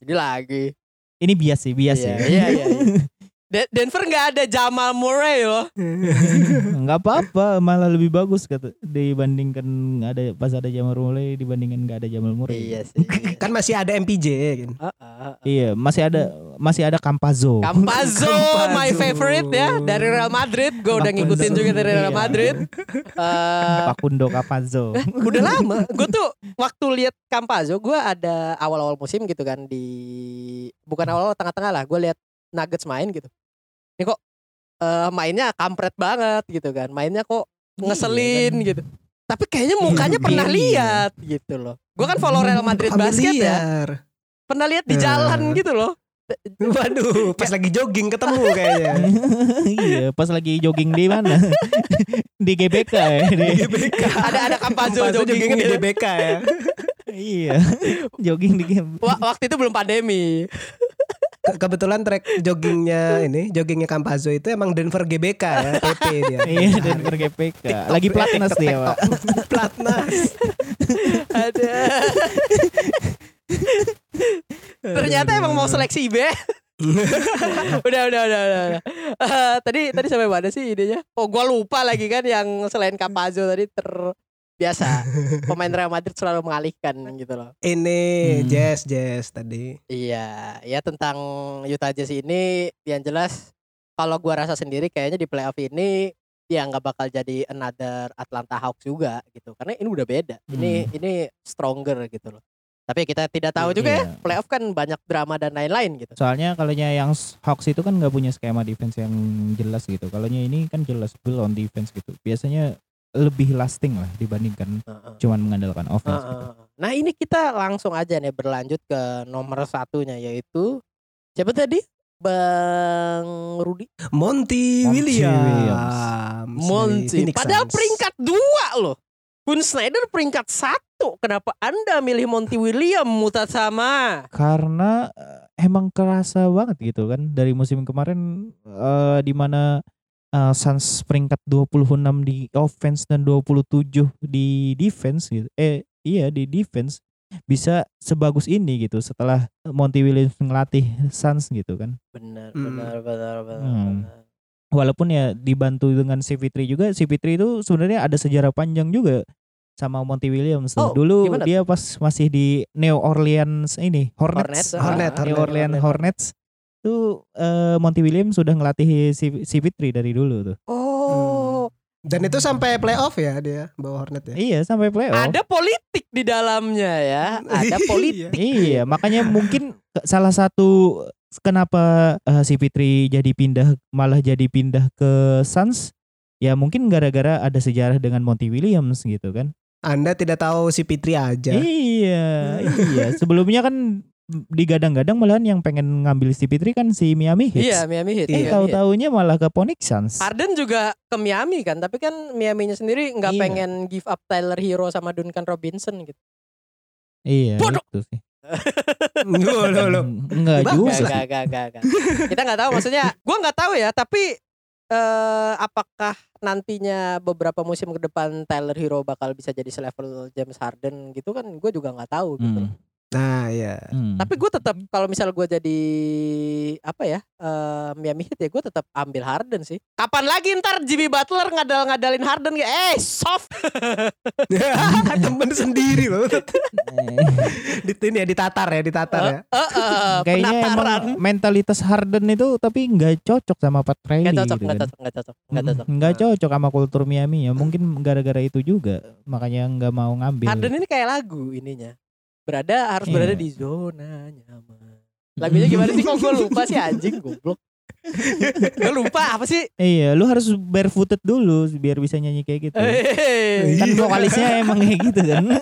Ini lagi. ini bias sih, bias Iya, ya. iya, iya, iya. De- Denver nggak ada Jamal Murray loh. <laughs> nggak apa-apa malah lebih bagus kata dibandingkan ada pas ada Jamal Murray dibandingkan nggak ada Jamal Murray Iya sih. <laughs> kan masih ada MPJ kan. Ah, ah, ah. iya masih ada masih ada Campazzo Campazzo, Campazzo. my favorite ya dari Real Madrid. Gue udah ngikutin juga dari Real Iya. Madrid. Eh, Facundo Campazzo <laughs> udah lama. Gue tuh waktu lihat Campazzo, gue ada awal-awal musim gitu kan di bukan awal-awal tengah-tengah lah. Gue lihat Nuggets main gitu. Ini kok eh, mainnya kampret banget gitu kan. Mainnya kok ngeselin Iya kan. gitu. Tapi kayaknya mukanya pernah Gini. lihat gitu loh. Gue kan follow Real Madrid basket ya. Pernah lihat di Eh. jalan gitu loh. <laughs> Waduh, pas lagi jogging ketemu kayaknya. <laughs> iya pas lagi jogging di mana <laughs> di GBK ya di, GBK. Ada ada Campazzo jogging joggingnya di gitu. GBK ya. iya jogging di Wa- waktu itu belum pandemi. Ke- Kebetulan track joggingnya ini, joggingnya Campazzo itu emang Denver GBK ya, TP dia. <laughs> iya Denver GBK lagi platnas dia pak <laughs> Platnas. Ada. Ternyata emang mau seleksi IB. <laughs> udah, udah, udah, udah. udah. Eh, tadi tadi sampai mana sih idenya? Oh, gua lupa lagi kan yang selain Campazzo tadi ter biasa pemain Real Madrid selalu mengalihkan gitu loh. Ini Hmm. Jazz Jazz tadi. Iya, ya tentang Utah Jazz ini yang jelas kalau gua rasa sendiri kayaknya di playoff ini ya nggak bakal jadi another Atlanta Hawks juga gitu. Karena ini udah beda. Ini ini stronger gitu loh. Tapi kita tidak tahu juga ya. Iya. Playoff kan banyak drama dan lain-lain gitu. soalnya kalau yang Hawks itu kan nggak punya skema defense yang jelas gitu kalau ini kan jelas full on defense gitu biasanya lebih lasting lah dibandingkan Heeh. cuman mengandalkan offense gitu. Heeh. Nah ini kita langsung aja nih berlanjut ke nomor satunya yaitu siapa tadi? Bang Rudi Monty, Monty Williams. Monty. Dari Phoenix Padahal Suns. peringkat dua loh. Kun Snyder peringkat satu. Kenapa Anda milih Monty William Mutasama? karena eh, emang kerasa banget gitu kan dari musim kemarin eh, di mana eh, Suns peringkat 26 di offense dan 27 di defense gitu. Eh iya di defense bisa sebagus ini gitu setelah Monty Williams ngelatih Suns gitu kan. Benar, Hmm. benar, benar, benar. Hmm. benar. Walaupun ya dibantu dengan CP3 juga, CP3 itu sebenarnya ada sejarah panjang juga sama Monty Williams. Oh, Dulu gimana dia pas masih di New Orleans ini Hornets, Hornets, Hornet, Ah, New Hornet, Orleans Hornet. Hornets itu eh, Monty Williams sudah ngelatih C- CP3 dari dulu tuh. Oh, Dan itu sampai playoff ya dia bawa Hornet ya. Iya sampai playoff. ada politik di dalamnya ya. Ada <laughs> politik. Iya, makanya mungkin salah satu kenapa eh, CP3 jadi pindah malah jadi pindah ke Suns ya mungkin gara-gara ada sejarah dengan Monty Williams gitu kan. Anda tidak tahu si Pitri aja. Iya, <laughs> iya. Sebelumnya kan digadang-gadang malahan yang pengen ngambil CP3 kan si Miami Heat. Iya, Miami Heat. Eh Iya. Tahu-taunya malah ke Phoenix Suns. Harden juga ke Miami kan, tapi kan Miaminya sendiri nggak Iya. pengen give up Tyler Hero sama Duncan Robinson gitu. Iya, Bodoh. itu sih. <laughs> Loh, loh, loh. Enggak juga. Gak, gak, gak, gak, gak. Kita nggak tahu maksudnya. Gua nggak tahu ya, tapi eh apakah nantinya beberapa musim ke depan Tyler Hero bakal bisa jadi selevel James Harden gitu kan? Gue juga nggak tahu gitu. Hmm, Nah, ya. hmm. Tapi gue tetap kalau misal gue jadi apa ya eh, Miami Heat ya gue tetap ambil Harden sih. Kapan lagi ntar Jimmy Butler ngadal-ngadalin Harden kayak eh soft. <laughs> Temen sendiri loh. <laughs> Di ini ya ditatar ya, ditatar ya. Eh, eh, Kayaknya penataran. emang mentalitas Harden itu tapi nggak cocok sama Pat Riley Nggak cocok, gitu nggak kan. cocok, nggak cocok, nggak cocok. nggak cocok sama kultur Miami ya. Mungkin gara-gara itu juga makanya nggak mau ngambil. Harden ini kayak lagu ininya. Berada harus Iya. berada di zona nyaman. Lagunya gimana sih kok gue <laughs> lupa sih anjing goblok. <laughs> gue lupa apa sih? Iya, lu harus barefooted dulu biar bisa nyanyi kayak gitu. Eh, Kan vokalisnya emang kayak gitu kan. <laughs>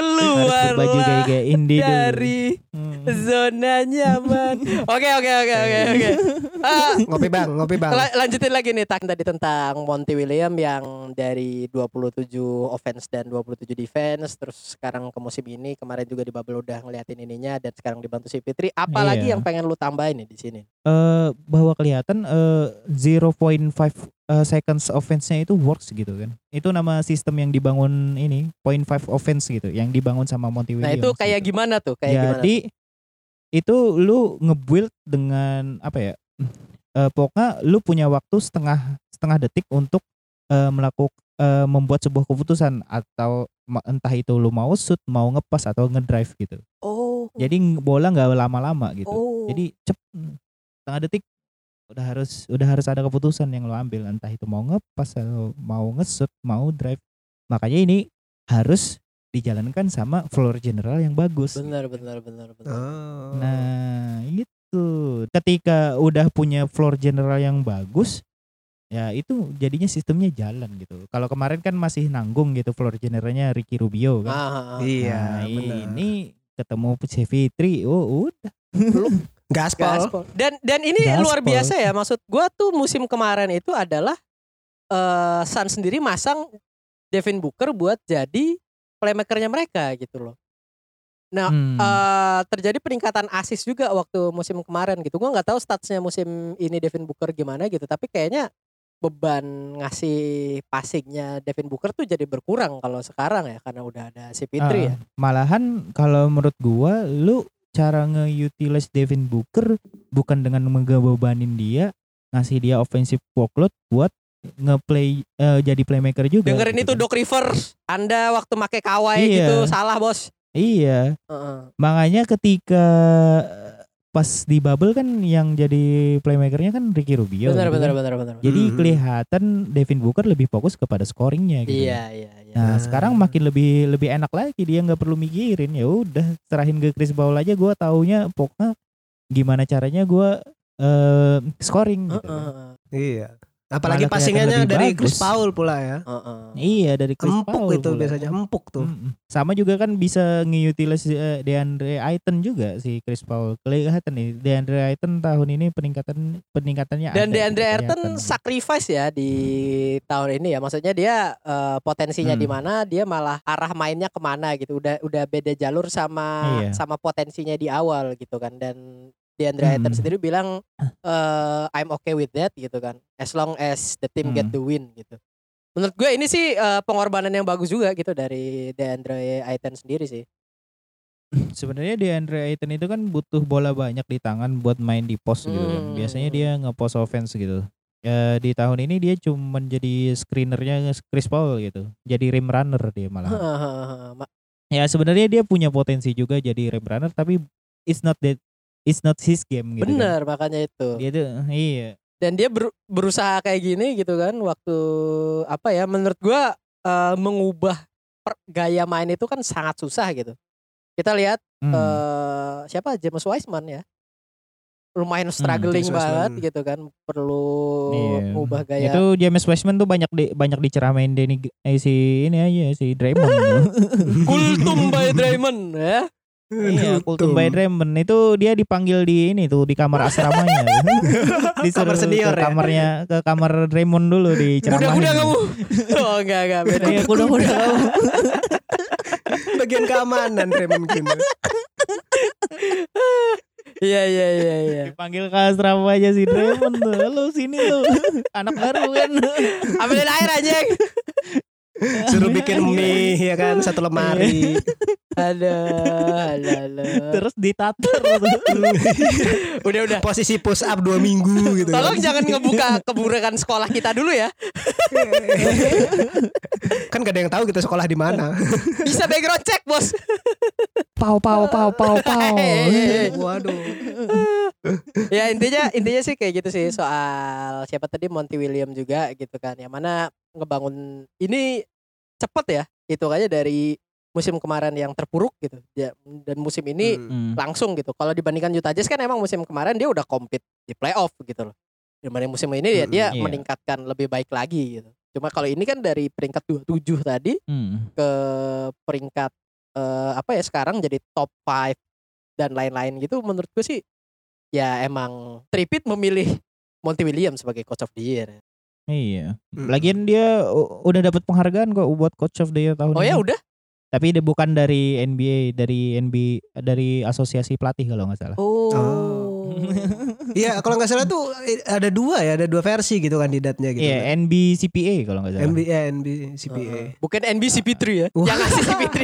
keluar baju kayak kayak indie dulu. dari Hmm. zona nyaman. <laughs> Oke oke oke oke oke. Ah, Ngopi bang, ngopi bang. la- lanjutin lagi nih tak tadi tentang Monty William yang dari 27 offense dan 27 defense terus sekarang ke musim ini kemarin juga di bubble udah ngeliatin ininya dan sekarang dibantu si Fitri. Apalagi Iya. yang pengen lu tambahin nih di sini? eh bahwa kelihatan eh 0.5 eh, seconds offense-nya itu works gitu kan. Itu nama sistem yang dibangun ini, 0.5 offense gitu, yang dibangun sama Monty Nah Williams. itu kayak gitu. gimana tuh? Kayak gimana? Jadi itu lu nge-build dengan apa ya? Eh pokoknya lu punya waktu setengah setengah detik untuk eh, melakukan membuat sebuah keputusan atau entah itu lu mau shoot, mau ngepas atau ngedrive gitu. Oh. Jadi bola nggak lama-lama gitu. Oh. Jadi cep setengah detik udah harus udah harus ada keputusan yang lo ambil entah itu mau ngepas atau mau nge-shoot, mau drive. Makanya ini harus dijalankan sama floor general yang bagus. benar benar benar benar. Oh. Nah, itu ketika udah punya floor general yang bagus, ya itu jadinya sistemnya jalan gitu. Kalau kemarin kan masih nanggung gitu floor generalnya Ricky Rubio kan. Ah, ah, ah. Iya, Nah, benar. ini ketemu si Fitri, oh udah. <laughs> Gaspol. Gaspol. Dan dan ini Gaspol. luar biasa ya maksud gua tuh musim kemarin itu adalah eh Sun sendiri masang Devin Booker buat jadi playmakernya mereka gitu loh. Nah, Hmm. eh terjadi peningkatan asis juga waktu musim kemarin gitu. Gua nggak tahu statsnya musim ini Devin Booker gimana gitu, tapi kayaknya beban ngasih passingnya Devin Booker tuh jadi berkurang kalau sekarang ya karena udah ada si Fitri ya. Ah, Malahan kalau menurut gua lu cara nge-utilize Devin Booker bukan dengan ngebebanin dia, ngasih dia offensive workload buat nge-play eh, jadi playmaker juga. Dengerin gitu itu kan. Doc Rivers, Anda waktu make kawai Iya. gitu salah bos. Iya, Heeh. makanya ketika eh, pas di bubble kan yang jadi playmakernya kan Ricky Rubio. benar gitu benar kan. benar benar. Jadi Mhm. kelihatan Devin Booker lebih fokus kepada scoringnya gitu. Iya iya iya. Nah Ah. sekarang makin lebih lebih enak lagi dia nggak perlu mikirin ya udah serahin ke Chris Paul aja gue taunya pokoknya gimana caranya gue eh scoring gitu. Heeh, Iya. Apalagi Malah lebih dari bagus. Chris Paul pula ya. heeh. Iya dari Chris Empuk Paul itu pula. biasanya empuk tuh. Mm-mm. Sama juga kan bisa nge-utilize eh, DeAndre Ayton juga si Chris Paul. Kelihatan nih DeAndre Ayton tahun ini peningkatan peningkatannya Dan ada DeAndre gitu, kelihatan. sacrifice ya di tahun ini ya. Maksudnya dia eh, potensinya Hmm. di mana, dia malah arah mainnya ke mana gitu. Udah udah beda jalur sama Iya. sama potensinya di awal gitu kan. Dan DeAndre Ayton Hmm. sendiri bilang eh, I'm okay with that gitu kan. As long as the team get Hmm. the win gitu. Menurut gue ini sih eh, pengorbanan yang bagus juga gitu dari DeAndre Ayton sendiri sih. <laughs> Sebenarnya DeAndre Ayton itu kan butuh bola banyak di tangan buat main di pos gitu kan. Hmm. Biasanya dia nge-post offense gitu. Ya, di tahun ini dia cuma jadi screenernya Chris Paul gitu. Jadi rim runner dia malah. Ma- ya sebenarnya dia punya potensi juga jadi rim runner tapi it's not that it's not his game gitu. kan. Bener makanya itu. Dia tuh iya. dan dia ber- berusaha kayak gini gitu kan waktu apa ya menurut gua eh, mengubah per- gaya main itu kan sangat susah gitu kita lihat Hmm. eh, siapa James Wiseman ya lumayan struggling James banget Wiseman. gitu kan perlu Iya. mengubah gaya Itu James Wiseman tuh banyak di banyak diceramain Denny eh, si ini aja si Draymond. <laughs> kultum by Draymond ya Iya, Kultum by Draymond itu dia dipanggil di ini tuh di kamar asramanya. <laughs> Disuruh Kamar senior ke ya? kamarnya ke kamar Draymond dulu diceramahin. kuda-kuda kamu <laughs> oh enggak enggak beda Iya, kuda-kuda kamu. <laughs> Bagian keamanan Raymond Green. iya iya iya iya Dipanggil ke asramanya si Draymond tuh. Lu sini lu. Anak baru kan. ambilin air aja Suruh bikin mie ya kan satu lemari. Ada ada ada Terus ditatar tuh. <laughs> udah udah Posisi push up dua minggu gitu. Tolong kan. jangan ngebuka keburukan sekolah kita dulu ya. <laughs> kan gak ada yang tahu kita sekolah di mana. Bisa background check, Bos. Pau pau pau pau pau. <laughs> Waduh. ya intinya intinya sih kayak gitu sih soal siapa tadi Monty William juga gitu kan. Yang mana ngebangun ini cepet ya. Itu aja dari musim kemarin yang terpuruk gitu. Ya, dan musim ini Hmm. Hmm. langsung gitu. Kalau dibandingkan Utah Jazz kan emang musim kemarin dia udah compete di playoff gitu loh. Dibanding musim ini ya Hmm, dia iya. meningkatkan lebih baik lagi gitu. Cuma kalau ini kan dari peringkat 27 tadi Hmm. ke peringkat eh, apa ya sekarang jadi top 5 dan lain-lain gitu menurut gue sih ya emang Trippitt memilih Monty Williams sebagai coach of the year. Iya. Mm. Lagian dia udah dapat penghargaan kok buat coach of the year tahun Oh ini. ya udah. Tapi dia bukan dari NBA, dari NBA dari asosiasi pelatih kalau nggak salah. Oh. <laughs> Iya, kalau nggak salah tuh eh, ada dua ya, ada dua versi gitu kandidatnya gitu. Iya, NBCPA kalau nggak salah. MB, ya, NB, CPA. Heeh. Bukan NBCP3 ya. Ngasih CP3.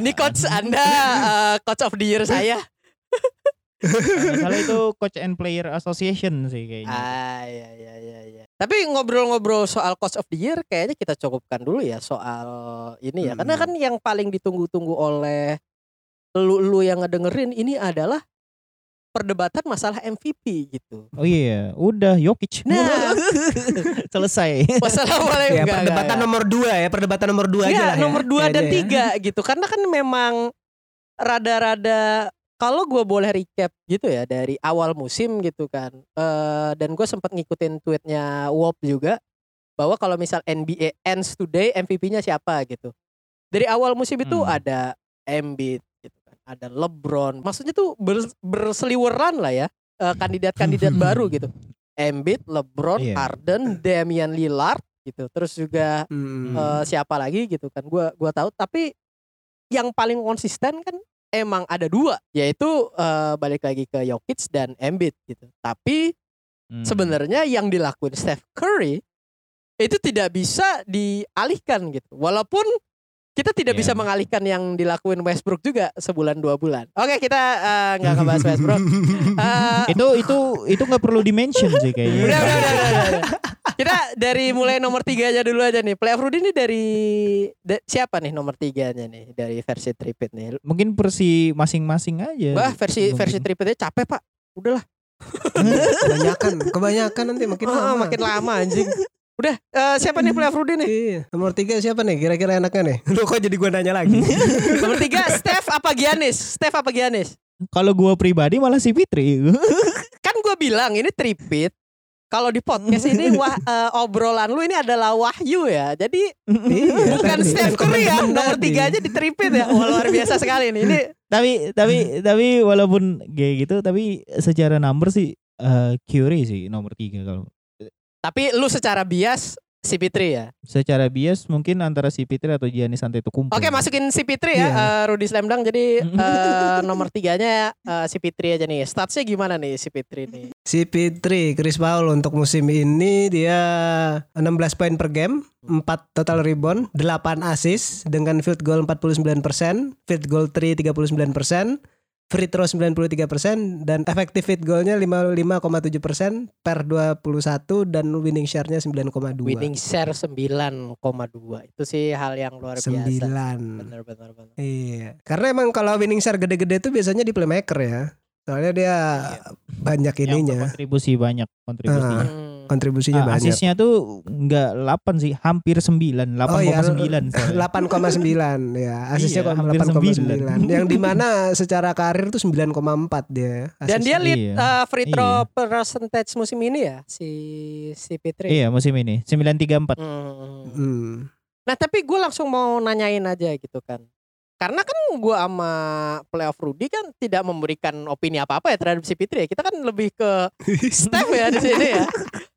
Ini coach Anda <laughs> eh, coach of the year saya. Salah itu Coach and Player Association sih kayaknya. Ah iya iya iya iya. Tapi ngobrol-ngobrol soal coach of the year kayaknya kita cukupkan dulu ya soal ini ya. Karena Hmm. kan yang paling ditunggu-tunggu oleh lu-lu yang ngedengerin ini adalah perdebatan masalah MVP gitu. Oh iya, udah Jokic. Nah. <laughs> Selesai. Wassalamualaikum. Ya, Enggak, perdebatan enggak, nomor dua ya, perdebatan nomor dua enggak. aja lah. Iya, nomor ya. dua dan Kayaknya ya. tiga gitu. Karena kan memang rada-rada kalau gue boleh recap gitu ya dari awal musim gitu kan. eh dan gue sempat ngikutin tweetnya Wop juga bahwa kalau misal NBA ends today MVP-nya siapa gitu. Dari awal musim itu Hmm. ada Embiid gitu kan, ada LeBron. Maksudnya tuh ber- berseliweran lah ya eh, kandidat-kandidat baru gitu. <laughs> Embiid, LeBron, Iya. Harden, Damian Lillard gitu. Terus juga Hmm. eh, siapa lagi gitu kan gua gua tahu tapi yang paling konsisten kan emang ada dua yaitu eh, balik lagi ke Jokic dan Embiid gitu tapi Hmm. sebenarnya yang dilakuin Steph Curry itu tidak bisa dialihkan gitu walaupun kita tidak Iya. bisa mengalihkan yang dilakuin Westbrook juga sebulan dua bulan oke kita eh, nggak ngebahas Westbrook <laughs> Eh, itu itu itu nggak perlu dimention sih kayaknya. udah, udah, udah, udah, udah. Kita dari mulai nomor tiga aja dulu aja nih. Playoff Rudy ini dari da- siapa nih nomor tiganya nih dari versi tripit nih? Mungkin versi masing-masing aja. Wah versi Mungkin. versi tripitnya capek pak. Udahlah. kebanyakan, kebanyakan nanti makin Ah, lama. makin lama anjing. Udah eh, siapa nih playoff Rudy nih? Iya, nomor tiga siapa nih? Kira-kira enaknya nih? Lu kok jadi gua nanya lagi? <laughs> nomor tiga Steph apa Giannis? Steph apa Giannis? Kalau gua pribadi malah si Fitri. Kan gue bilang ini tripit. Kalau di podcast ini <laughs> wah eh, obrolan lu ini adalah wahyu ya. Jadi Iya, bukan tadi. Steph Curry ya. Nomor tiga aja di tripit ya. Wah, luar biasa sekali nih. Ini tapi tapi tapi walaupun kayak gitu tapi secara number sih eh, Curry sih nomor tiga kalau Tapi lu secara bias CP3 ya. secara bias mungkin antara si Fitri atau Giannis Antetokounmpo. Oke masukin CP3 ya Iya. eh, Rudy Slamdang jadi eh, <laughs> nomor tiganya eh, CP3 aja nih. Statsnya gimana nih CP3 nih? Si Fitri, Chris Paul untuk musim ini dia 16 poin per game, 4 total rebound, 8 assist dengan field goal 49%, field goal 3 39%, free throw 93% dan effective field goalnya 55,7% per 21 dan winning share-nya 9,2. Winning share 9,2 itu sih hal yang luar biasa. 9. Bener bener bener. Iya. Karena emang kalau winning share gede-gede itu biasanya di playmaker ya. Soalnya dia banyak Yang ininya, kontribusi banyak kontribusinya. Hmm. Kontribusinya Ah, banyak. asisnya tuh nggak 8 sih, hampir 9, 8,9. Oh iya, soalnya. <laughs> 8,9 ya. Asisnya Iya, kok hampir 8,9. <laughs> Yang di mana <laughs> secara karir tuh 9,4 dia. Dan dia asisnya. lead Iya. eh, free throw Iya. percentage musim ini ya si CP3. Iya, musim ini 934. Hmm. Hmm. Nah tapi gue langsung mau nanyain aja gitu kan. Karena kan gue sama playoff Rudy kan tidak memberikan opini apa-apa ya terhadap si Fitri ya. Kita kan lebih ke Steph ya di sini ya.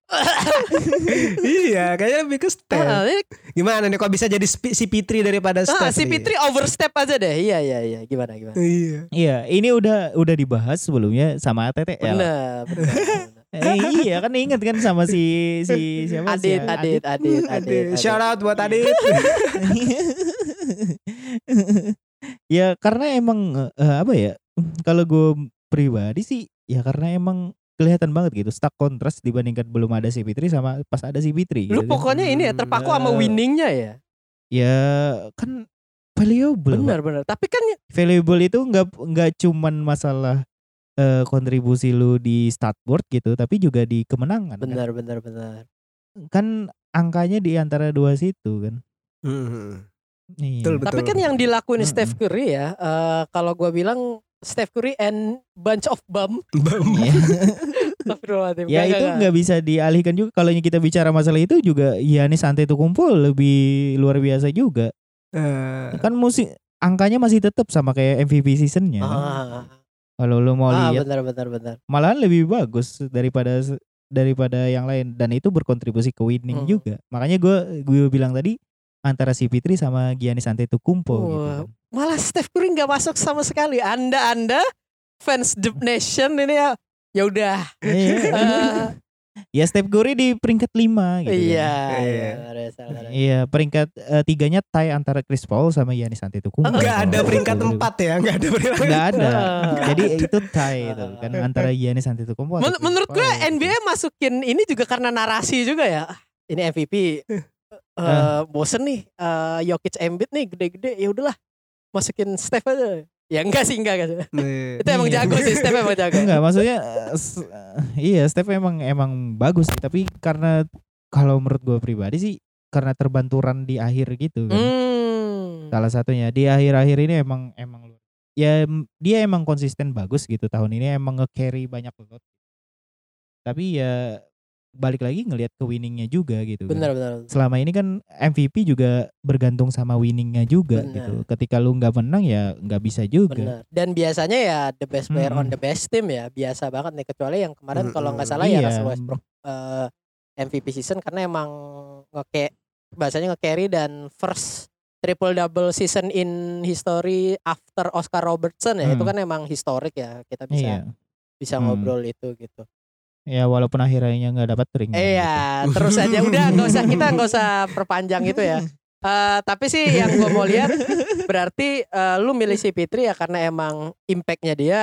<laughs> iya, kayaknya lebih ke Steph. Ah, ini- Gimana nih kok bisa jadi si Pitri daripada ah, Steph? si nih? Fitri overstep aja deh. Iya iya iya. Gimana gimana. Iya. Iya, ini udah udah dibahas sebelumnya sama Tete ya. Bener, bener. Eh, iya kan inget kan sama si si siapa sih? Adit, Adit, Adit, Adit, Adit. Adit. Shout out buat Adit. <laughs> ya karena emang eh, apa ya? Kalau gue pribadi sih ya karena emang kelihatan banget gitu stuck kontras dibandingkan belum ada si Fitri sama pas ada si Fitri. Lu gitu kan. pokoknya ini ya terpaku sama Eh, winningnya ya. ya kan valuable. Benar benar. Tapi kan valuable itu nggak nggak cuman masalah eh, kontribusi lu di start board gitu, tapi juga di kemenangan. kan. benar benar benar. Kan angkanya di antara dua situ kan. Hmm. Iya. Betul, betul. Tapi kan yang dilakuin Mm-mm. Steph Curry ya, eh, kalau gua bilang Steph Curry and bunch of bum. <laughs> <laughs> Astagfirullahaladzim. ya itu nggak, bisa dialihkan juga. Kalau kita bicara masalah itu juga Yanis Antetokounmpo lebih luar biasa juga. Eh, Kan musim angkanya masih tetap sama kayak MVP seasonnya. Ah, Kalau lu mau ah, lihat benar benar benar. malahan lebih bagus daripada daripada yang lain dan itu berkontribusi ke winning Hmm. juga. Makanya gue gue bilang tadi antara si Fitri sama Giannis Antetokounmpo gitu. Wah, kan. Malah Steph Curry nggak masuk sama sekali. Anda Anda fans The Nation ini ya ya udah. Iya. Eh, <laughs> ya Steph Curry di peringkat 5 gitu. kan. iya, Iya. iya. Iya, peringkat eh, tiganya tie antara Chris Paul sama Giannis Antetokounmpo. Enggak ada peringkat empat ya, enggak ada peringkat. Nggak ada. <laughs> Jadi itu tie itu kan antara Giannis Antetokounmpo. Men- menurut gue gitu. NBA masukin ini juga karena narasi juga ya. Ini MVP. <laughs> eh Ah. bosen nih eh Jokic Embiid nih gede-gede ya udahlah masukin Steph aja. Ya enggak sih enggak. Nih. Itu emang Iya. jago sih Steph emang jago. Enggak, maksudnya eh, iya Steph emang emang bagus sih, tapi karena kalau menurut gue pribadi sih karena terbanturan di akhir gitu kan. Hmm. Salah satunya di akhir-akhir ini emang emang ya dia emang konsisten bagus gitu tahun ini emang nge-carry banyak lot. Tapi ya balik lagi ngelihat ke winningnya juga gitu. kan. Benar benar. Selama ini kan MVP juga bergantung sama winningnya juga Benar. gitu. Ketika lu nggak menang ya nggak bisa juga. Benar. Dan biasanya ya the best player on Mm-mm. the best team ya biasa banget nih kecuali yang kemarin kalau nggak salah ya Iya. Russell Westbrook eh, MVP season karena emang ngeke bahasanya nge-carry dan first triple double season in history after Oscar Robertson ya itu Hmm. kan emang historik ya kita bisa Iya. bisa Hmm. ngobrol itu gitu. Ya walaupun akhirnya nggak dapat ring. kan, gitu. Iya, terus aja udah <laughs> nggak usah kita nggak usah perpanjang itu ya. Eh, tapi sih yang gue mau lihat berarti eh, lu milih si Fitri ya karena emang impactnya dia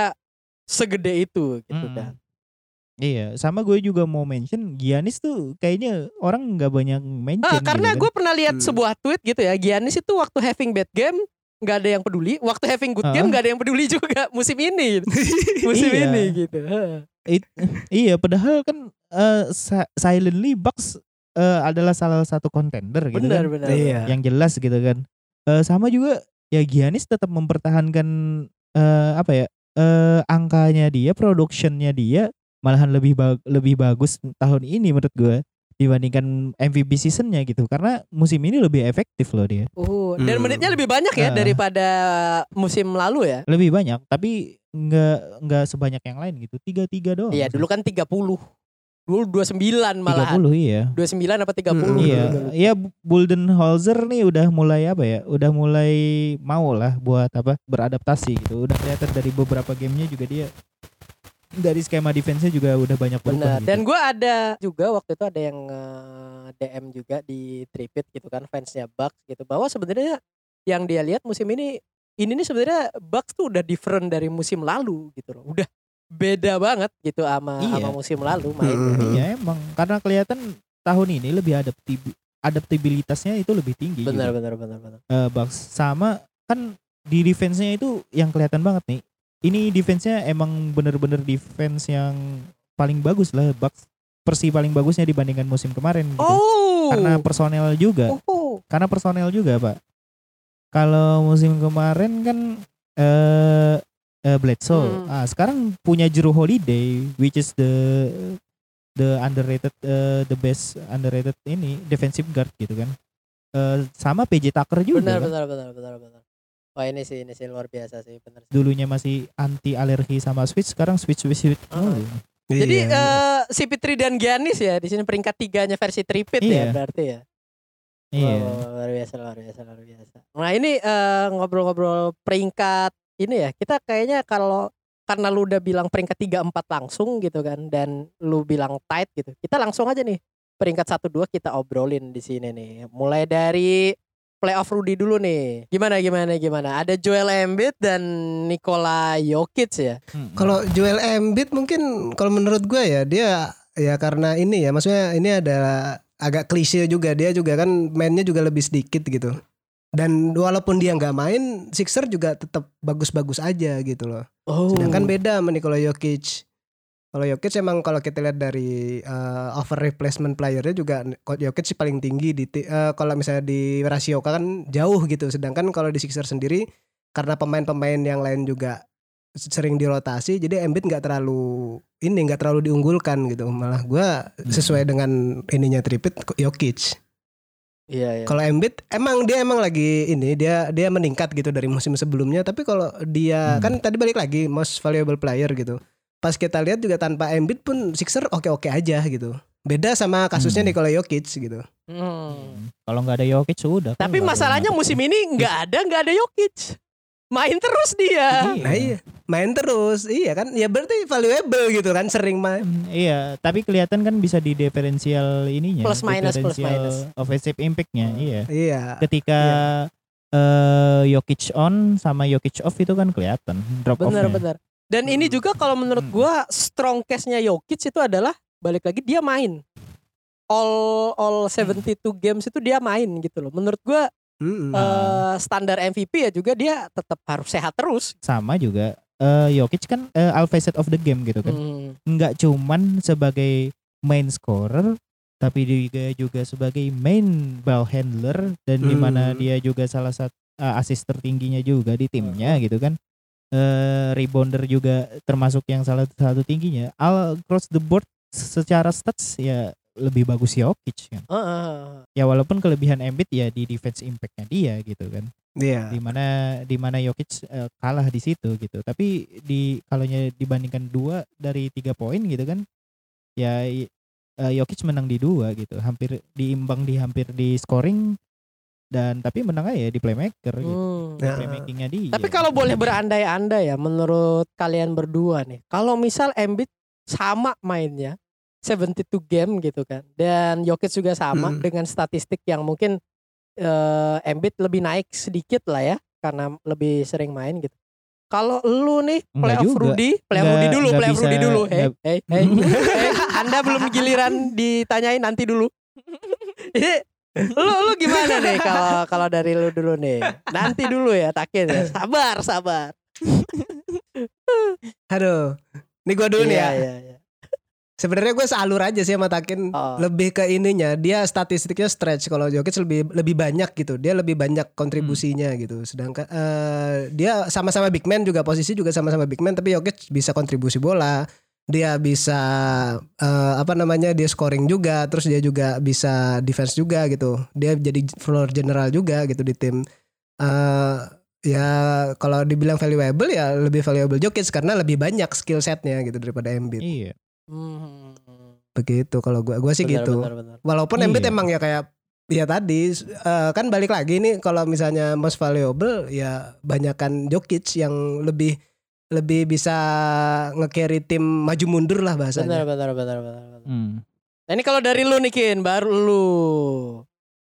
segede itu gitu Mm-mm. kan. Iya, sama gue juga mau mention Giannis tuh kayaknya orang nggak banyak mention. Ah, karena gitu gue pernah lihat Hmm. sebuah tweet gitu ya, Giannis itu waktu having bad game nggak ada yang peduli, waktu having good game nggak ada yang peduli <laughs> juga musim ini, gitu. <laughs> musim Iya. ini gitu. Heeh. <laughs> iya, padahal kan eh, si- silently Bucks eh, adalah salah satu contender gitu Benar kan. benar. Iya. Yang jelas gitu kan. Eh, sama juga ya Giannis tetap mempertahankan eh, apa ya? eh, angkanya dia, productionnya dia malahan lebih ba- lebih bagus tahun ini menurut gue dibandingkan MVP seasonnya gitu karena musim ini lebih efektif loh dia Uh, dan Hmm. menitnya lebih banyak ya Ah. daripada musim lalu ya. lebih banyak tapi nggak nggak sebanyak yang lain gitu. Tiga tiga doang. Iya, dulu kan 30. Dulu 29 tiga malahan. puluh iya. 29 apa 30 Hmm, iya. Iya Buldenholzer nih udah mulai apa ya? Udah mulai mau lah buat apa? Beradaptasi gitu. Udah kelihatan dari beberapa gamenya juga dia dari skema defense-nya juga udah banyak Benar. berubah gitu. Dan gue ada juga waktu itu ada yang eh, DM juga di Tripit gitu kan fansnya Bucks gitu. Bahwa sebenarnya yang dia lihat musim ini ini nih sebenarnya Bucks tuh udah different dari musim lalu gitu loh. Udah beda banget gitu sama Iya. sama musim lalu mainnya. Mm-mm. Iya emang karena kelihatan tahun ini lebih adaptib adaptabilitasnya itu lebih tinggi Benar gitu. benar benar benar. Eh, Bucks sama kan di defense-nya itu yang kelihatan banget nih. Ini defense-nya emang bener-bener defense yang paling bagus lah Bucks. Persi paling bagusnya dibandingkan musim kemarin gitu. Oh. Karena personel juga. oh. Karena personel juga, Pak. Kalau musim kemarin kan eh eh, Bledsoe. Hmm. Ah, sekarang punya Jrue Holiday which is the the underrated eh, the best underrated ini defensive guard gitu kan. Eh, sama PJ Tucker juga. Benar kan. benar benar benar benar. Wah ini sih ini sih luar biasa sih benar. Dulunya masih anti alergi sama switch, sekarang switch switch switch. Ah. mulu. Jadi Iya. eh si Fitri dan Giannis ya di sini peringkat tiganya versi Tripit ya Iya. berarti ya. Iya. Wah, luar biasa, luar biasa, luar biasa. Nah ini eh, ngobrol-ngobrol peringkat ini ya, kita kayaknya kalau karena lu udah bilang peringkat 3 4 langsung gitu kan dan lu bilang tight gitu. Kita langsung aja nih peringkat 1 2 kita obrolin di sini nih. Mulai dari playoff Rudy dulu nih. Gimana gimana gimana? Ada Joel Embiid dan Nikola Jokic ya. Hmm. Kalau Joel Embiid mungkin kalau menurut gue ya dia ya karena ini ya maksudnya ini adalah agak klise juga dia juga kan mainnya juga lebih sedikit gitu. Dan walaupun dia nggak main, Sixer juga tetap bagus-bagus aja gitu loh. Oh. Sedangkan beda sama Nikola Jokic. Kalau Jokic emang kalau kita lihat dari uh, over replacement playernya juga Jokic sih paling tinggi di uh, kalau misalnya di rasio kan jauh gitu. Sedangkan kalau di Sixer sendiri karena pemain-pemain yang lain juga sering dirotasi jadi Embiid nggak terlalu ini nggak terlalu diunggulkan gitu malah gua sesuai dengan ininya tripit Jokic Iya, iya. Kalau Embiid emang dia emang lagi ini dia dia meningkat gitu dari musim sebelumnya tapi kalau dia Hmm. kan tadi balik lagi most valuable player gitu. Pas kita lihat juga tanpa Embiid pun Sixer oke-oke aja gitu. Beda sama kasusnya Hmm. Nikola Jokic gitu. Hmm. Kalau nggak ada Jokic sudah. Tapi masalahnya musim ini nggak ada nggak ada Jokic. Main terus dia. Nah iya, main terus. Iya kan? Ya berarti valuable gitu kan sering main. Hmm, Iya, tapi kelihatan kan bisa di diferensial ininya. Plus minus, plus minus. Offensive impact-nya, iya. Iya. Ketika eh Jokic on sama Jokic off itu kan kelihatan drop Bener off-nya. bener. Dan ini juga kalau menurut Hmm. gua strong case-nya Jokic itu adalah balik lagi dia main. All all 72 games itu dia main gitu loh. Menurut gua Mm-mm. eh, standar MVP ya juga dia tetap harus sehat terus. Sama juga eh Jokic kan eh, all facet of the game gitu kan. Hmm. Nggak cuman sebagai main scorer tapi juga juga sebagai main ball handler dan di mana Hmm. dia juga salah satu eh, assist tertingginya juga di timnya gitu kan. Eh rebounder juga termasuk yang salah satu tingginya. All across the board secara stats ya lebih bagus Jokic kan. Heeh. Ya walaupun kelebihan Embiid ya di defense impactnya dia gitu kan. Iya. Di mana di mana Jokic eh, kalah di situ gitu. Tapi di kalau dibandingkan dua dari tiga poin gitu kan, ya eh, Jokic menang di dua gitu. Hampir diimbang di hampir di scoring dan tapi menang aja di playmaker gitu. Hmm. Ya. Playmakingnya dia. Tapi kalau boleh berandai-andai ya menurut kalian berdua nih. Kalau misal Embiid sama mainnya 72 game gitu kan. Dan Jokic juga sama Hmm. dengan statistik yang mungkin eh Embiid lebih naik sedikit lah ya karena lebih sering main gitu. Kalau lu nih playoff. Rudy, playoff Rudy dulu, playoff Rudy dulu. Hei, nggak- hei, hei, <laughs> hei, Anda belum giliran ditanyain nanti dulu. Lu lu gimana nih kalau kalau dari lu dulu nih? Nanti dulu ya takin ya. Sabar, sabar. <laughs> Aduh. Ini gua dulu nih Iya, ya. iya, iya. Sebenarnya gue sealur aja sih sama Takin. Oh. lebih ke ininya dia statistiknya stretch. Kalau Jokic lebih lebih banyak gitu. Dia lebih banyak kontribusinya gitu. Sedangkan eh, dia sama-sama big man juga posisi juga sama-sama big man tapi Jokic bisa kontribusi bola. Dia bisa eh, apa namanya dia scoring juga terus dia juga bisa defense juga gitu. Dia jadi floor general juga gitu di tim. Eh ya kalau dibilang valuable ya lebih valuable Jokic karena lebih banyak skill setnya gitu daripada Embiid. Iya. Hmm. begitu kalau gua gua sih Benar, gitu benar, benar. walaupun Embiid Iya. emang ya kayak ya tadi eh, kan balik lagi nih kalau misalnya most valuable ya banyakan Jokic yang lebih lebih bisa nge-carry tim maju mundur lah Benar, bahasanya. benar, benar, benar, benar. Hmm. Nah, ini kalau dari lu nih Kin, baru lu.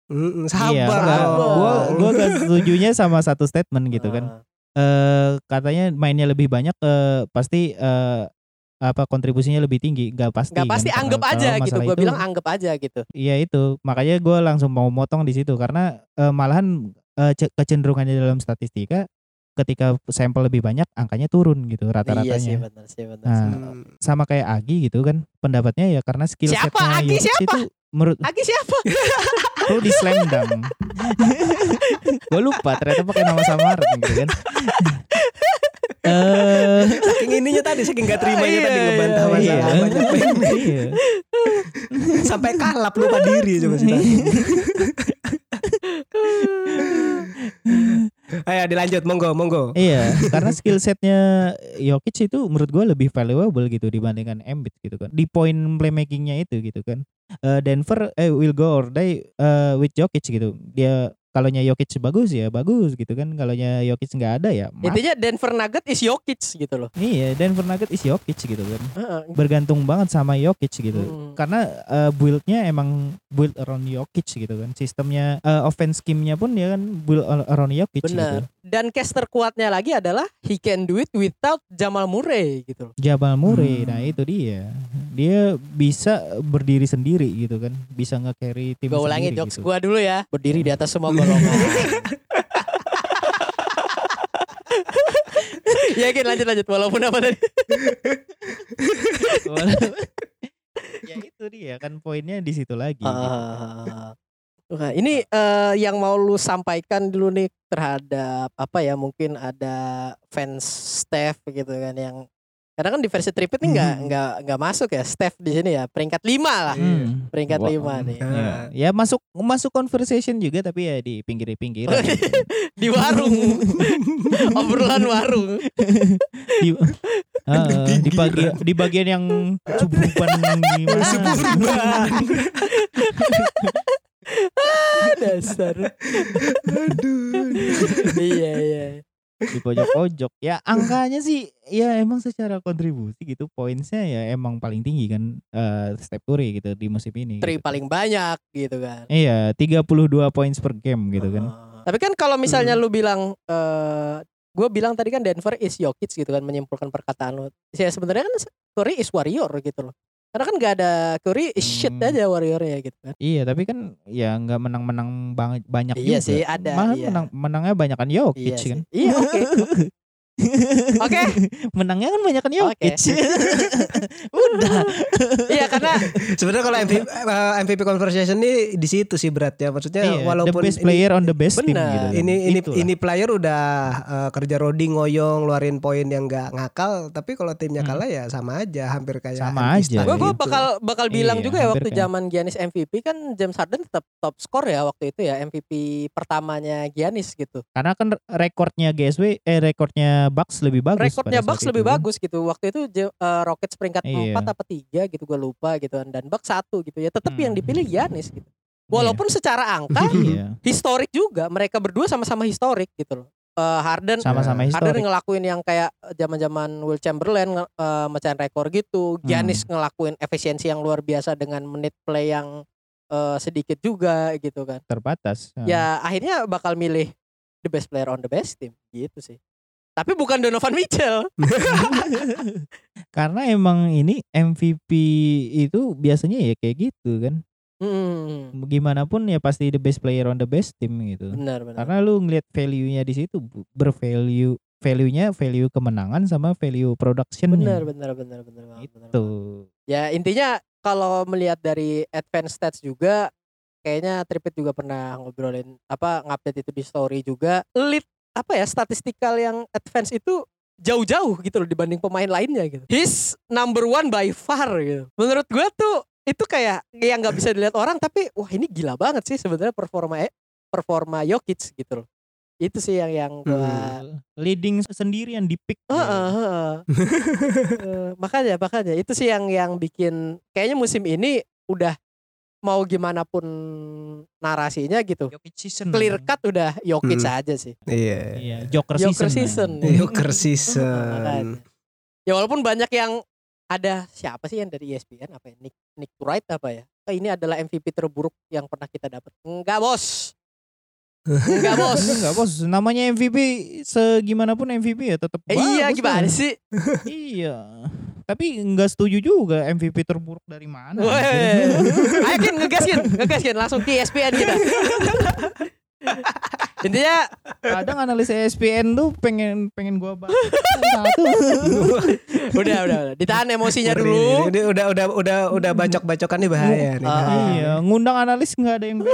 Mm, Iya, sabar. enggak. dong. Gua gua gak <laughs> setujunya sama satu statement gitu kan. Eh katanya mainnya lebih banyak eh pasti eh apa kontribusinya lebih tinggi nggak pasti Nggak kan, pasti karena anggap aja gitu. Gue bilang anggap aja gitu. iya itu makanya gue langsung mau motong di situ karena eh, malahan ce- kecenderungannya dalam statistika ketika sampel lebih banyak angkanya turun gitu Iya sih rata-ratanya benar sih benar. Nah, sih. Hmm. sama kayak Agi gitu kan pendapatnya ya karena skill Siapa? setnya Agi siapa? itu menurut Agi siapa? lu di slam dunk gue lupa ternyata pakai nama samaran gitu kan <laughs> eh Saking ininya tadi saking gak terimanya Iya, tadi ngebantah iya, masalah iya. banyak iya. sampai kalap lupa diri coba sih. <laughs> Ayo dilanjut monggo monggo. Iya, karena skill setnya Jokic itu menurut gue lebih valuable gitu dibandingkan Embiid gitu kan. Di point playmakingnya itu gitu kan. Eh, Denver eh will go or die eh, with Jokic gitu. Dia kalaunya Jokic bagus ya bagus gitu kan. Kalaunya Jokic nggak ada ya mati. Intinya Denver Nugget is Jokic gitu loh. Iya, Denver Nuggets is Jokic gitu kan. Bergantung banget sama Jokic gitu. Hmm. Karena eh, build-nya emang build around Jokic gitu kan. Sistemnya eh, offense scheme-nya pun dia kan build around Jokic gitu. Benar. Dan case terkuatnya lagi adalah he can do it without Jamal Murray gitu loh. Jabal Murray, Hmm. nah itu dia. Dia bisa berdiri sendiri gitu kan, bisa nge-carry tim Gue ulangi jokes gitu. gua dulu ya. Berdiri di atas semua golongan. <laughs> Yakin lanjut lanjut walaupun apa tadi? <laughs> ya itu dia kan poinnya di situ lagi. gitu. Ah. Nah, ini eh, yang mau lu sampaikan dulu nih terhadap apa ya mungkin ada fans Steph gitu kan yang Karena kan di versi tripit nih nggak Hmm. nggak nggak masuk ya Steph di sini ya peringkat lima lah. Hmm. Peringkat Wah, lima nih. Ah. Ya, ya masuk masuk conversation juga tapi ya di pinggir-pinggir. di warung. <laughs> Obrolan warung. di, Heeh, di bagian di bagian yang suburban gimana? Suburban. Dasar. Aduh. iya iya. Di pojok-pojok. Ya <laughs> angkanya sih ya emang secara kontribusi gitu poinnya ya emang paling tinggi kan eh Steph Curry gitu di musim ini. Tri gitu. paling banyak gitu kan. Iya, 32 points per game gitu kan. Ah. Tapi kan kalau misalnya lu bilang eh gue bilang tadi kan Denver is Jokic gitu kan menyimpulkan perkataan lu. Ya sebenarnya kan Curry is warrior gitu loh. Karena kan gak ada Curry shit Hmm. aja warriornya gitu kan. Iya, tapi kan ya nggak menang-menang banget banyak Iya juga. sih, ada, Malah iya. menang menangnya banyakan Jokic Iya sih. kan. Iya oke. <laughs> <laughs> oke. Oke. <laughs> menangnya kan banyakan Oke. Jokic. <laughs> Udah. Iya karena Sebenarnya kalau MVP, eh, MVP conversation ini di situ sih beratnya. Maksudnya Iya, walaupun the best ini- player on the best team Benar. gitu. kan. ini ini Itulah. ini player udah eh, kerja rodi ngoyong ngeluarin poin yang nggak ngakal tapi kalau timnya Hmm. kalah ya sama aja hampir kayak Sama aja. gue gue gitu. bakal bakal bilang Iya, juga ya waktu kayak- zaman Giannis MVP kan James Harden tetap top skor ya waktu itu ya MVP pertamanya Giannis gitu. Karena kan rekornya GSW eh rekornya Bucks lebih bagus. Rekornya Bucks lebih itu kan. bagus gitu. Waktu itu eh, Rockets peringkat Iya. 4 apa 3 gitu gue lupa gitu dan Bucks satu gitu ya. Tetap yang Hmm. dipilih Giannis gitu. Walaupun secara angka <laughs> Iya. historik juga mereka berdua sama-sama historik gitu loh. Eh, Harden Sama-sama Harden historik. ngelakuin yang kayak zaman-zaman Will Chamberlain eh, mecahin rekor gitu. Giannis Hmm. ngelakuin efisiensi yang luar biasa dengan menit play yang eh, sedikit juga gitu kan. terbatas. Ya akhirnya bakal milih the best player on the best team gitu sih. Tapi bukan Donovan Mitchell. <laughs> Karena emang ini MVP itu biasanya ya kayak gitu kan. Hmm, Gimana pun ya pasti the best player on the best team gitu. benar benar. Karena lu ngeliat value-nya di situ bervalue value-nya value kemenangan sama value production Benar benar benar benar Itu. Ya intinya kalau melihat dari advance stats juga kayaknya Tripit juga pernah ngobrolin apa ngupdate itu di story juga. Lead apa ya statistikal yang advance itu jauh-jauh gitu loh dibanding pemain lainnya gitu. He's number one by far gitu. Menurut gue tuh itu kayak yang nggak bisa dilihat orang tapi wah ini gila banget sih sebenarnya performa eh, performa Jokic gitu loh. Itu sih yang yang gua Uh, leading sendirian di pick. Heeh, heeh. <laughs> Eh, makanya makanya itu sih yang yang bikin kayaknya musim ini udah mau gimana pun narasinya gitu. Season. Clear cut udah Jokic Hmm. aja sih. Iya. Iya, Joker, Joker season. season. nah. <laughs> Joker season. <laughs> Ya walaupun banyak yang ada siapa sih yang dari ESPN apa ya? Nick Nick Wright apa ya? Oh, ini adalah MVP terburuk yang pernah kita dapat. Enggak, Bos. Enggak, <laughs> Bos. Enggak bos, namanya MVP segimanapun MVP ya tetap Eh, iya gimana lah. sih? Iya. Tapi enggak setuju juga MVP terburuk dari mana. Weh. Ayo Kin ngegaskin, ngegaskin langsung ke E ESPN kita. Intinya Kadang analis ESPN tuh pengen pengen gua bahas satu. <laughs> udah udah udah ditahan emosinya dulu. Ini udah udah udah udah bacok-bacokan nih bahaya nih. Ah. iya, ngundang analis nggak ada yang <laughs>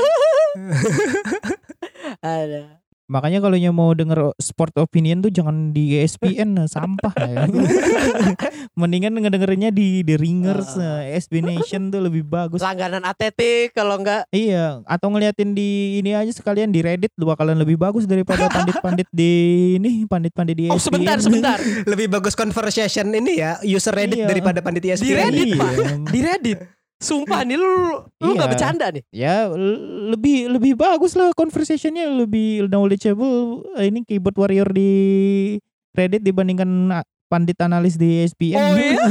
Ada. Makanya kalau mau denger sport opinion tuh jangan di E ESPN <laughs> sampah ya. <laughs> Mendingan ngedengerinnya di The Ringers, Ah. eh, SB Nation tuh lebih bagus. Langganan ATT kalau enggak Iya, atau ngeliatin di ini aja sekalian di Reddit lu bakalan lebih bagus daripada pandit-pandit di ini, pandit-pandit di E Oh ESPN. sebentar sebentar Lebih bagus conversation ini ya user Reddit Iya. daripada panitia Di ESPN. Reddit, Iya. Pak. di Reddit. Sumpah nih lu lu Iya. nggak bercanda nih. Ya lebih lebih bagus lah conversationnya lebih knowledgeable eh, ini keyboard warrior di Reddit dibandingkan ah, pandit analis di ESPN. Oh, iya? <laughs>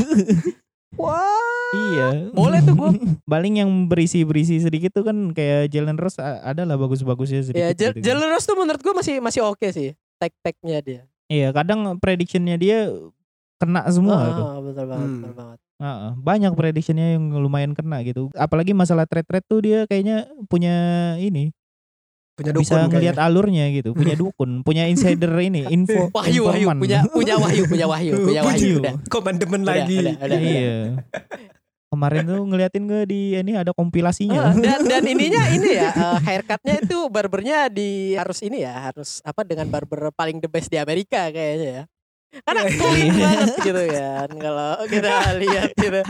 Wah. iya. Boleh tuh gua. <laughs> Paling yang berisi-berisi sedikit tuh kan kayak Jalen Rose ada lah bagus-bagusnya sedikit. Ya gitu kan. Jalen Rose tuh menurut gua masih masih oke sih. Tag-tagnya dia. Iya, kadang predictionnya dia kena semua Ah, tuh. betul banget, Hmm. betul banget. Heeh, banyak predictionnya yang lumayan kena gitu. Apalagi masalah trade-trade tuh dia kayaknya punya ini Punya dukun bisa ngelihat alurnya gitu, punya <laughs> dukun, punya insider ini, info Wahyu, Wahyu, punya punya Wahyu, punya Wahyu, <laughs> punya Wahyu. Udah, Komandemen udah, lagi. udah, udah. Iya. Kemarin tuh ngeliatin gue di ini ada kompilasinya. dan dan <laughs> ininya ini ya eh, haircutnya itu barbernya di harus ini ya harus apa dengan barber paling the best di Amerika kayaknya ya Karena clean banget gitu kan kalau kita lihat gitu.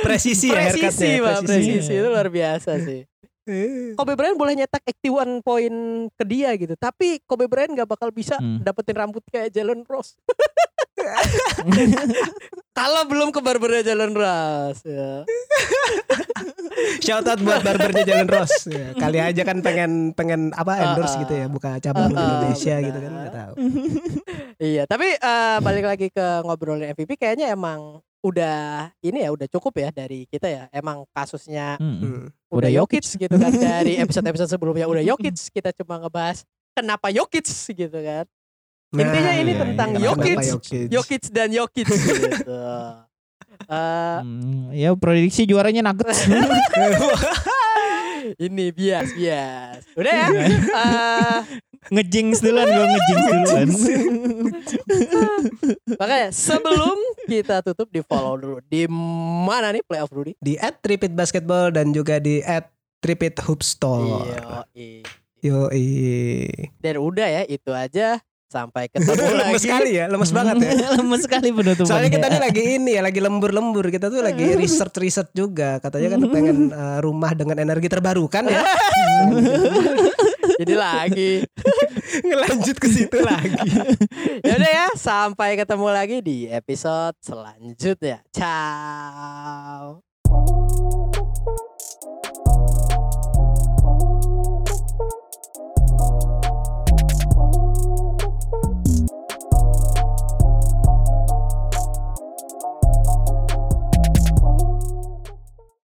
presisi ya haircutnya, Presisi, Pak, presisi Iya. itu luar biasa sih. Eh, Kobe Bryant boleh nyetak 81 poin ke dia gitu, tapi Kobe Bryant gak bakal bisa Hmm. dapetin rambut kayak Jalen Rose. <laughs> Kalau belum ke barbernya Jalen Rose ya. Shout out buat barbernya Jalan Ross. Ya, kali aja kan pengen pengen apa endorse Ah, gitu ya, buka cabang di Ah, ah, Indonesia gitu kan nggak tahu. <laughs> Iya, tapi eh, balik lagi ke ngobrolin MVP kayaknya emang udah ini ya udah cukup ya dari kita ya. Emang kasusnya. Hmm. udah Udah Jokic gitu kan dari <laughs> episode-episode sebelumnya udah Jokic <laughs> kita cuma ngebahas kenapa Jokic gitu kan. Intinya ini iya, tentang iya. Jokic. Jokic? Jokic dan Jokic <laughs> gitu. Eh, Hmm, ya prediksi juaranya Nuggets. ini bias bias. Udah ya. Eh, ngejinx duluan gue ngejinx duluan. <laughs> makanya sebelum kita tutup di follow dulu di mana nih playoff Rudy? Di at Tripit Basketball dan juga di at Tripit Hoopstore. Yo Dan udah ya itu aja. Sampai ketemu <laughs> lagi. lemes sekali ya, lemes <laughs> banget ya. Lemes sekali penutupannya. Soalnya kita nih lagi ini ya, lagi lembur-lembur. Kita tuh lagi research-research juga. Katanya kan pengen uh, rumah dengan energi terbarukan ya. Jadi lagi. <laughs> Ngelanjut ke situ lagi. Ya udah ya, sampai ketemu lagi di episode selanjutnya. Ciao.